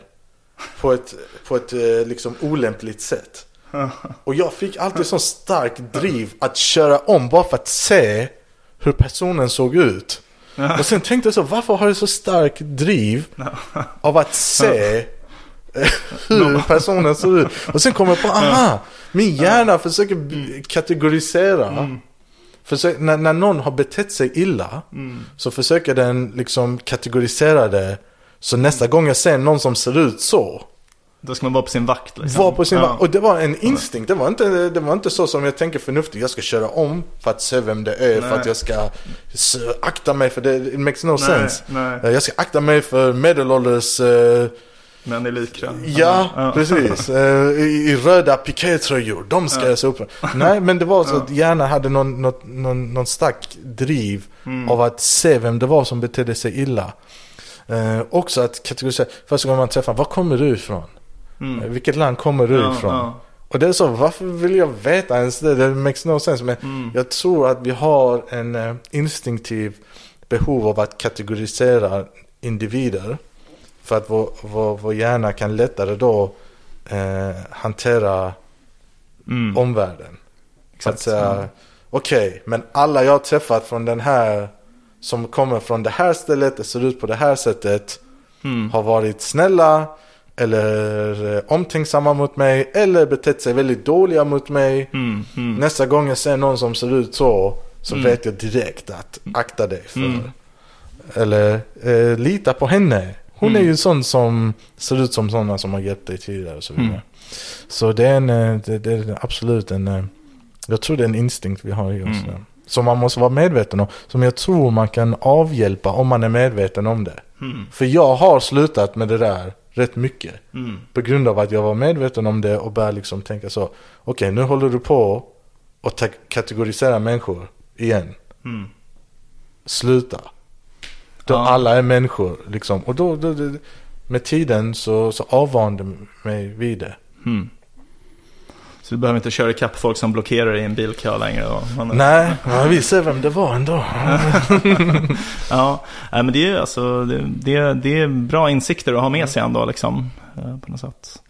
på ett, på ett eh, liksom olämpligt sätt? Och jag fick alltid sån stark driv att köra om bara för att se hur personen såg ut. Och sen tänkte jag så, varför har jag så stark driv av att se hur personen ser ut? Och sen kom jag på, aha, min hjärna försöker b- kategorisera. Försök, när, när någon har betett sig illa så försöker den liksom kategorisera det. Så nästa gång jag ser någon som ser ut så, Då ska man vara på sin vakt. Liksom. var på sin Ja. vakt. Och det var en instinkt. Det var, inte, det var inte så som jag tänker förnuftigt. Jag ska köra om för att se vem det är. För Nej. att jag ska akta mig för det. It makes no sense. nej. Eh, Jag ska akta mig för medelålders... eh, Men i likra. ja, precis. Eh, i, I röda pikétröjor. De ska jag se upp för. Nej, men det var så att hjärnan hade någon, någon, någon, någon stark driv Mm. av att se vem det var som betedde sig illa. Eh, också att kategorisera. Första gången man träffar, var kommer du ifrån? Mm. Vilket land kommer du Ja, ifrån? ja. Och det är så, varför vill jag veta ens det? Det makes no sense. Men Mm. jag tror att vi har en eh, instinktiv behov av att kategorisera individer. För att vår, vår, vår hjärna kan lättare då eh, hantera Mm. omvärlden. Så att Exakt. säga, okej, men alla jag har träffat från den här, som kommer från det här stället, det ser ut på det här sättet, Mm. har varit snälla eller eh, omtänksamma mot mig eller betett sig väldigt dåliga mot mig. Mm. Mm. Nästa gång jag ser någon som ser ut så, så Mm. vet jag direkt att akta dig för. Mm. Eller eh, lita på henne. Hon Mm. är ju en sån som ser ut som sådana som har hjälpt dig tidigare och så vidare. Mm. Så det är, en, eh, det, det är absolut en, eh, jag tror det är en instinkt vi har i oss. Mm. Som man måste vara medveten om. Som jag tror man kan avhjälpa om man är medveten om det. Mm. För jag har slutat med det där rätt mycket. Mm. På grund av att jag var medveten om det och började liksom tänka så. Okej, nu håller du på och kategorisera människor igen. Mm. Sluta. Då Ja. alla är människor liksom. Och då, då, då med tiden så, så avvande mig vid det. Mm. Så du behöver inte köra ikapp folk som blockerar i en bilkö längre. Man, Nej, men vi ser vem det var ändå. Ja, men det är, alltså, det, det, det är bra insikter att ha med sig ändå. Liksom, eh, på något sätt.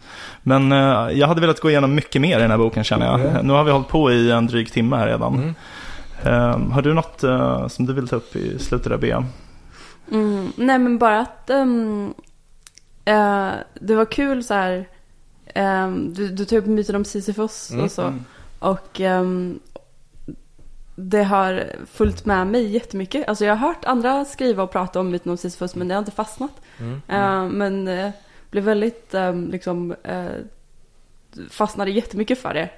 Men eh, jag hade velat gå igenom mycket mer i den här boken känner jag. Ja. Nu har vi hållit på i en dryg timme här redan. Mm. Eh, har du något som du vill ta upp i slutet där, Bea? Mm, nej men bara att ehm, eh, det var kul så här. Ehm, du, du tog upp myten om Sisyfos Mm, och så. mm. Och ehm, det har följt med mig jättemycket. Alltså jag har hört andra skriva och prata om myten om Sisyfos men det har inte fastnat. Mm. Eh, men eh, blev väldigt ehm, liksom eh, fastnade jättemycket för det.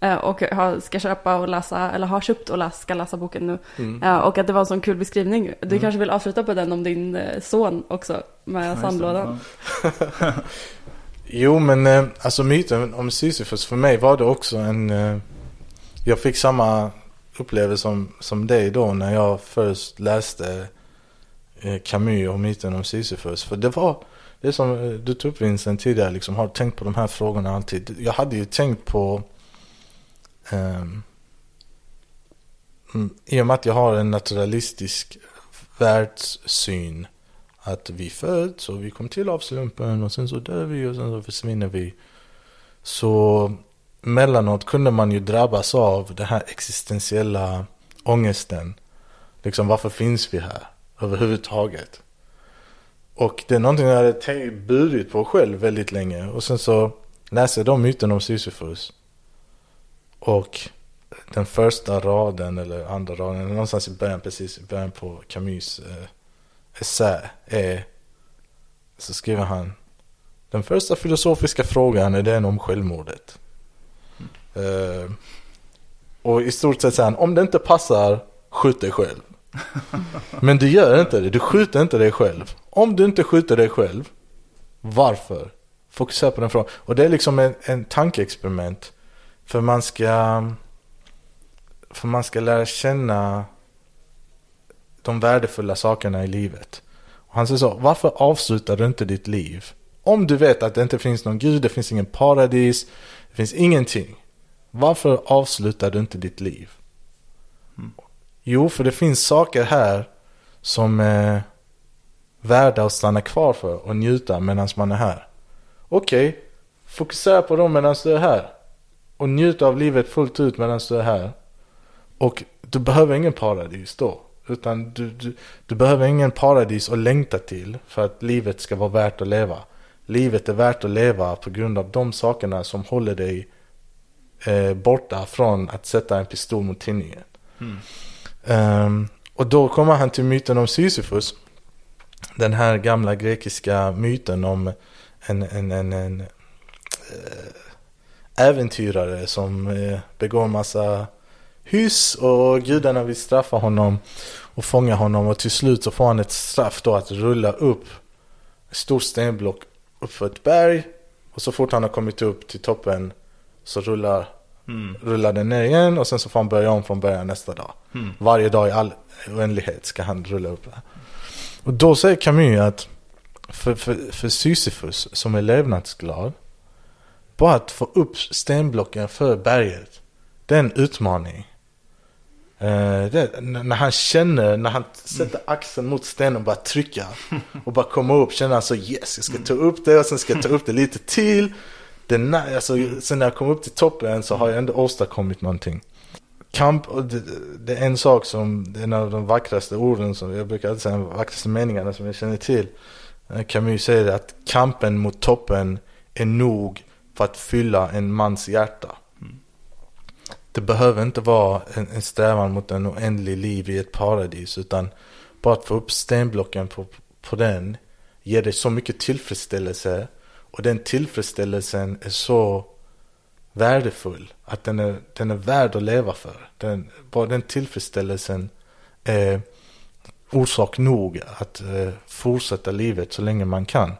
Eh, och har, ska köpa och läsa, eller har köpt och läsa, ska läsa boken nu. Mm. Och att det var en sån kul beskrivning. Du Mm. kanske vill avsluta på den om din son också med Ja, sandlådan. Jo, men eh, alltså myten om Sisyfos för mig var det också en... Eh, jag fick samma upplevelse som, som dig då när jag först läste eh, Camus och myten om Sisyfos. För det var det som du tog upp Vincent tidigare, liksom, har du tänkt på de här frågorna alltid. Jag hade ju tänkt på... Um, I och med att jag har en naturalistisk världssyn att vi föds och vi kom till av slumpen och sen så dör vi och sen så försvinner vi. Så mellanåt kunde man ju drabbas av den här existentiella ångesten. Liksom varför finns vi här överhuvudtaget? Och det är någonting jag hade burit på själv väldigt länge. Och sen så läste jag då myten om Sisyfos. Och den första raden eller andra raden, någonstans i början, precis i början på Camus eh, essä är så skriver han Den första filosofiska frågan är den om självmordet. Eh, och i stort sett säger han om det inte passar, skjut dig själv. Men du gör inte det, du skjuter inte dig själv. Om du inte skjuter dig själv, varför? Fokusera på den frågan. Och det är liksom en, en tankeexperiment. För man ska för man ska lära känna de värdefulla sakerna i livet. Och han säger så, varför avslutar du inte ditt liv? Om du vet att det inte finns någon gud, det finns ingen paradis, det finns ingenting. Varför avslutar du inte ditt liv? Jo, för det finns saker här som är värda att stanna kvar för och njuta medan man är här. Okej, fokusera på dem medan du är här. Och njut av livet fullt ut medan du är här. Och du behöver ingen paradis då. Utan du, du, du behöver ingen paradis att längta till för att livet ska vara värt att leva. Livet är värt att leva på grund av de sakerna som håller dig eh, borta från att sätta en pistol mot tinningen. Ehm, och då kommer han till myten om Sisyfos. Den här gamla grekiska myten om en, en, en, en eh, äventyrare som eh, begår massa hyss och gudarna vill straffa honom och fånga honom och till slut så får han ett straff då att rulla upp ett stort stenblock uppför ett berg och så fort han har kommit upp till toppen så rullar, Mm. rullar den ner igen och sen så får han börja om från början nästa dag. Mm. Varje dag i all oändlighet ska han rulla upp det. Och då säger Camus att för, för, för Sisyfos som är levnadsglad, bara att få upp stenblocken för berget, det är en utmaning. Eh, det, när han känner, när han sätter axeln mot stenen och bara trycka och bara komma upp, känner han så yes, jag ska ta upp det och sen ska jag ta upp det lite till. Det, alltså, sen när jag kom upp till toppen så har jag ändå åstadkommit någonting. Kamp, det, det är en sak som, det är en av de vackraste orden som, jag brukar alltid säga, de vackraste meningarna som jag känner till. Eh, Camus säger att kampen mot toppen är nog för att fylla en mans hjärta. Det behöver inte vara en, en strävan mot en oändlig liv i ett paradis utan bara att få upp stenblocken på, på den ger dig så mycket tillfredsställelse och den tillfredsställelsen är så värdefull att den är, den är värd att leva för. Den, bara den tillfredsställelsen är orsak nog att eh, fortsätta livet så länge man kan.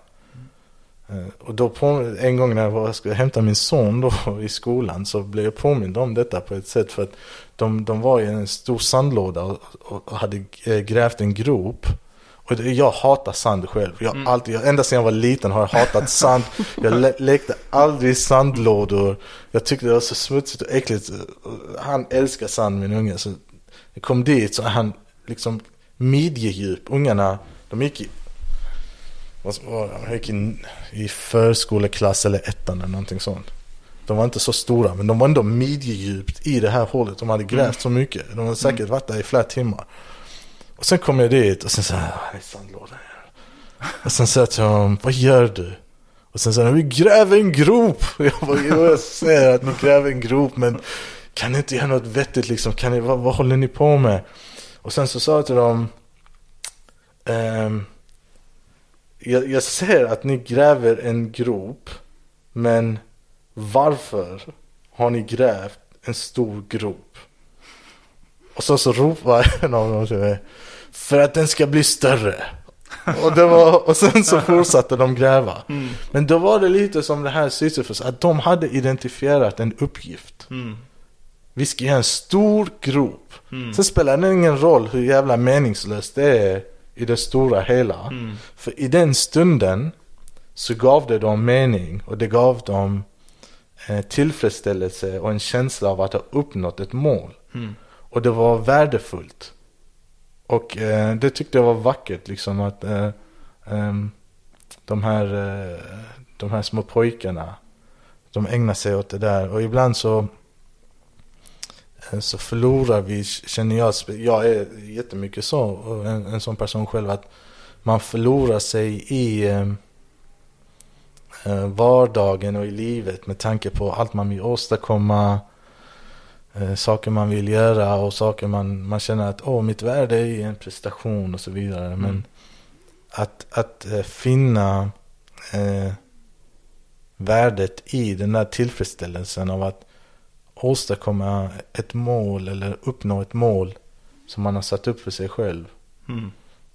Eh, och då på, en gång när jag var, skulle hämta min son då i skolan så blev jag påmind om detta på ett sätt för att de, de var i en stor sandlåda och, och, hade eh, grävt en grop. Och jag hatar sand själv. Jag, har alltid, jag, ända sedan jag var liten har jag hatat sand. Jag le, lekte aldrig i sandlådor. Jag tyckte det var så smutsigt och äckligt. Han älskar sand min unge. Så jag kom dit så han liksom midjedjup. Ungarna, de gick de gick i, i förskoleklass eller ettan eller någonting sånt. De var inte så stora men de var ändå midjedjupt i det här hålet. De hade grävt så mycket. De hade säkert varit där i flera timmar. Och sen kom jag dit och sen så här, "Ah, det är sandlådan. Och sen sa jag till honom, vad gör du? Och sen sa han, vi gräver en grop. Och jag bara, jo jag ser att ni gräver en grop men kan ni inte göra något vettigt liksom? Kan ni, vad, vad håller ni på med? Och sen så sa jag till dem, ehm, jag, jag ser att ni gräver en grop men varför har ni grävt en stor grop? Och så, så ropar en av dem till mig. För att den ska bli större. Och, det var, och sen så fortsatte de gräva. Men då var det lite som det här Sisyfos, att de hade identifierat en uppgift. Vi ska göra en stor grop. Sen spelar det ingen roll hur jävla meningslöst det är i det stora hela. För i den stunden så gav det dem mening och det gav dem eh, tillfredsställelse och en känsla av att ha uppnått ett mål. Och det var värdefullt. Och eh, det tyckte jag var vackert liksom att eh, ehm, de, här, eh, de här små pojkarna, de ägnar sig åt det där. Och ibland så, så förlorar vi, känner jag, jag är jättemycket så, en, en sån person själv, att man förlorar sig i eh, eh, vardagen och i livet med tanke på allt man vill åstadkomma, eh, saker man vill göra och saker man, man känner att åh, mitt värde är en prestation och så vidare. Men att, att eh, finna eh, värdet i den där tillfredsställelsen av att åstadkomma ett mål eller uppnå ett mål som man har satt upp för sig själv. Mm.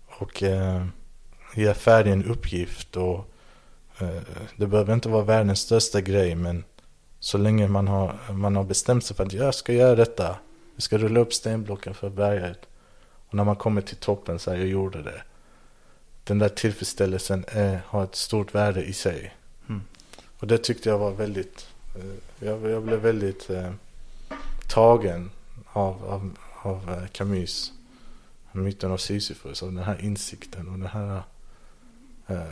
Och eh, göra färdig en uppgift och eh, det behöver inte vara världens största grej men så länge man har, man har bestämt sig för att jag ska göra detta. Jag ska rulla upp stenblocken för berget. Och när man kommer till toppen så här, jag gjorde det. Den där tillfredsställelsen är, har ett stort värde i sig. Mm. Och det tyckte jag var väldigt, jag, jag blev väldigt eh, tagen av, av, av eh, Camus. Myten av Sisyfos och den här insikten och den här, eh,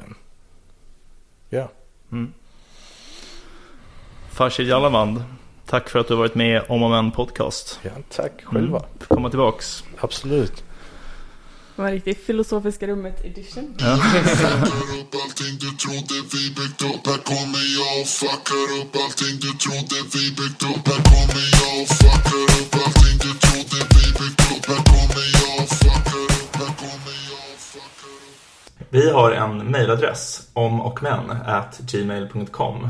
ja. Mm. Farshid Jalavand, tack för att du har varit med om och men podcast. ja, tack själva. Mm. Komma tillbaks. Absolut. Det var en riktig filosofiska rummet edition. Upp Vi har en mejladress, om och men, at gmail.com.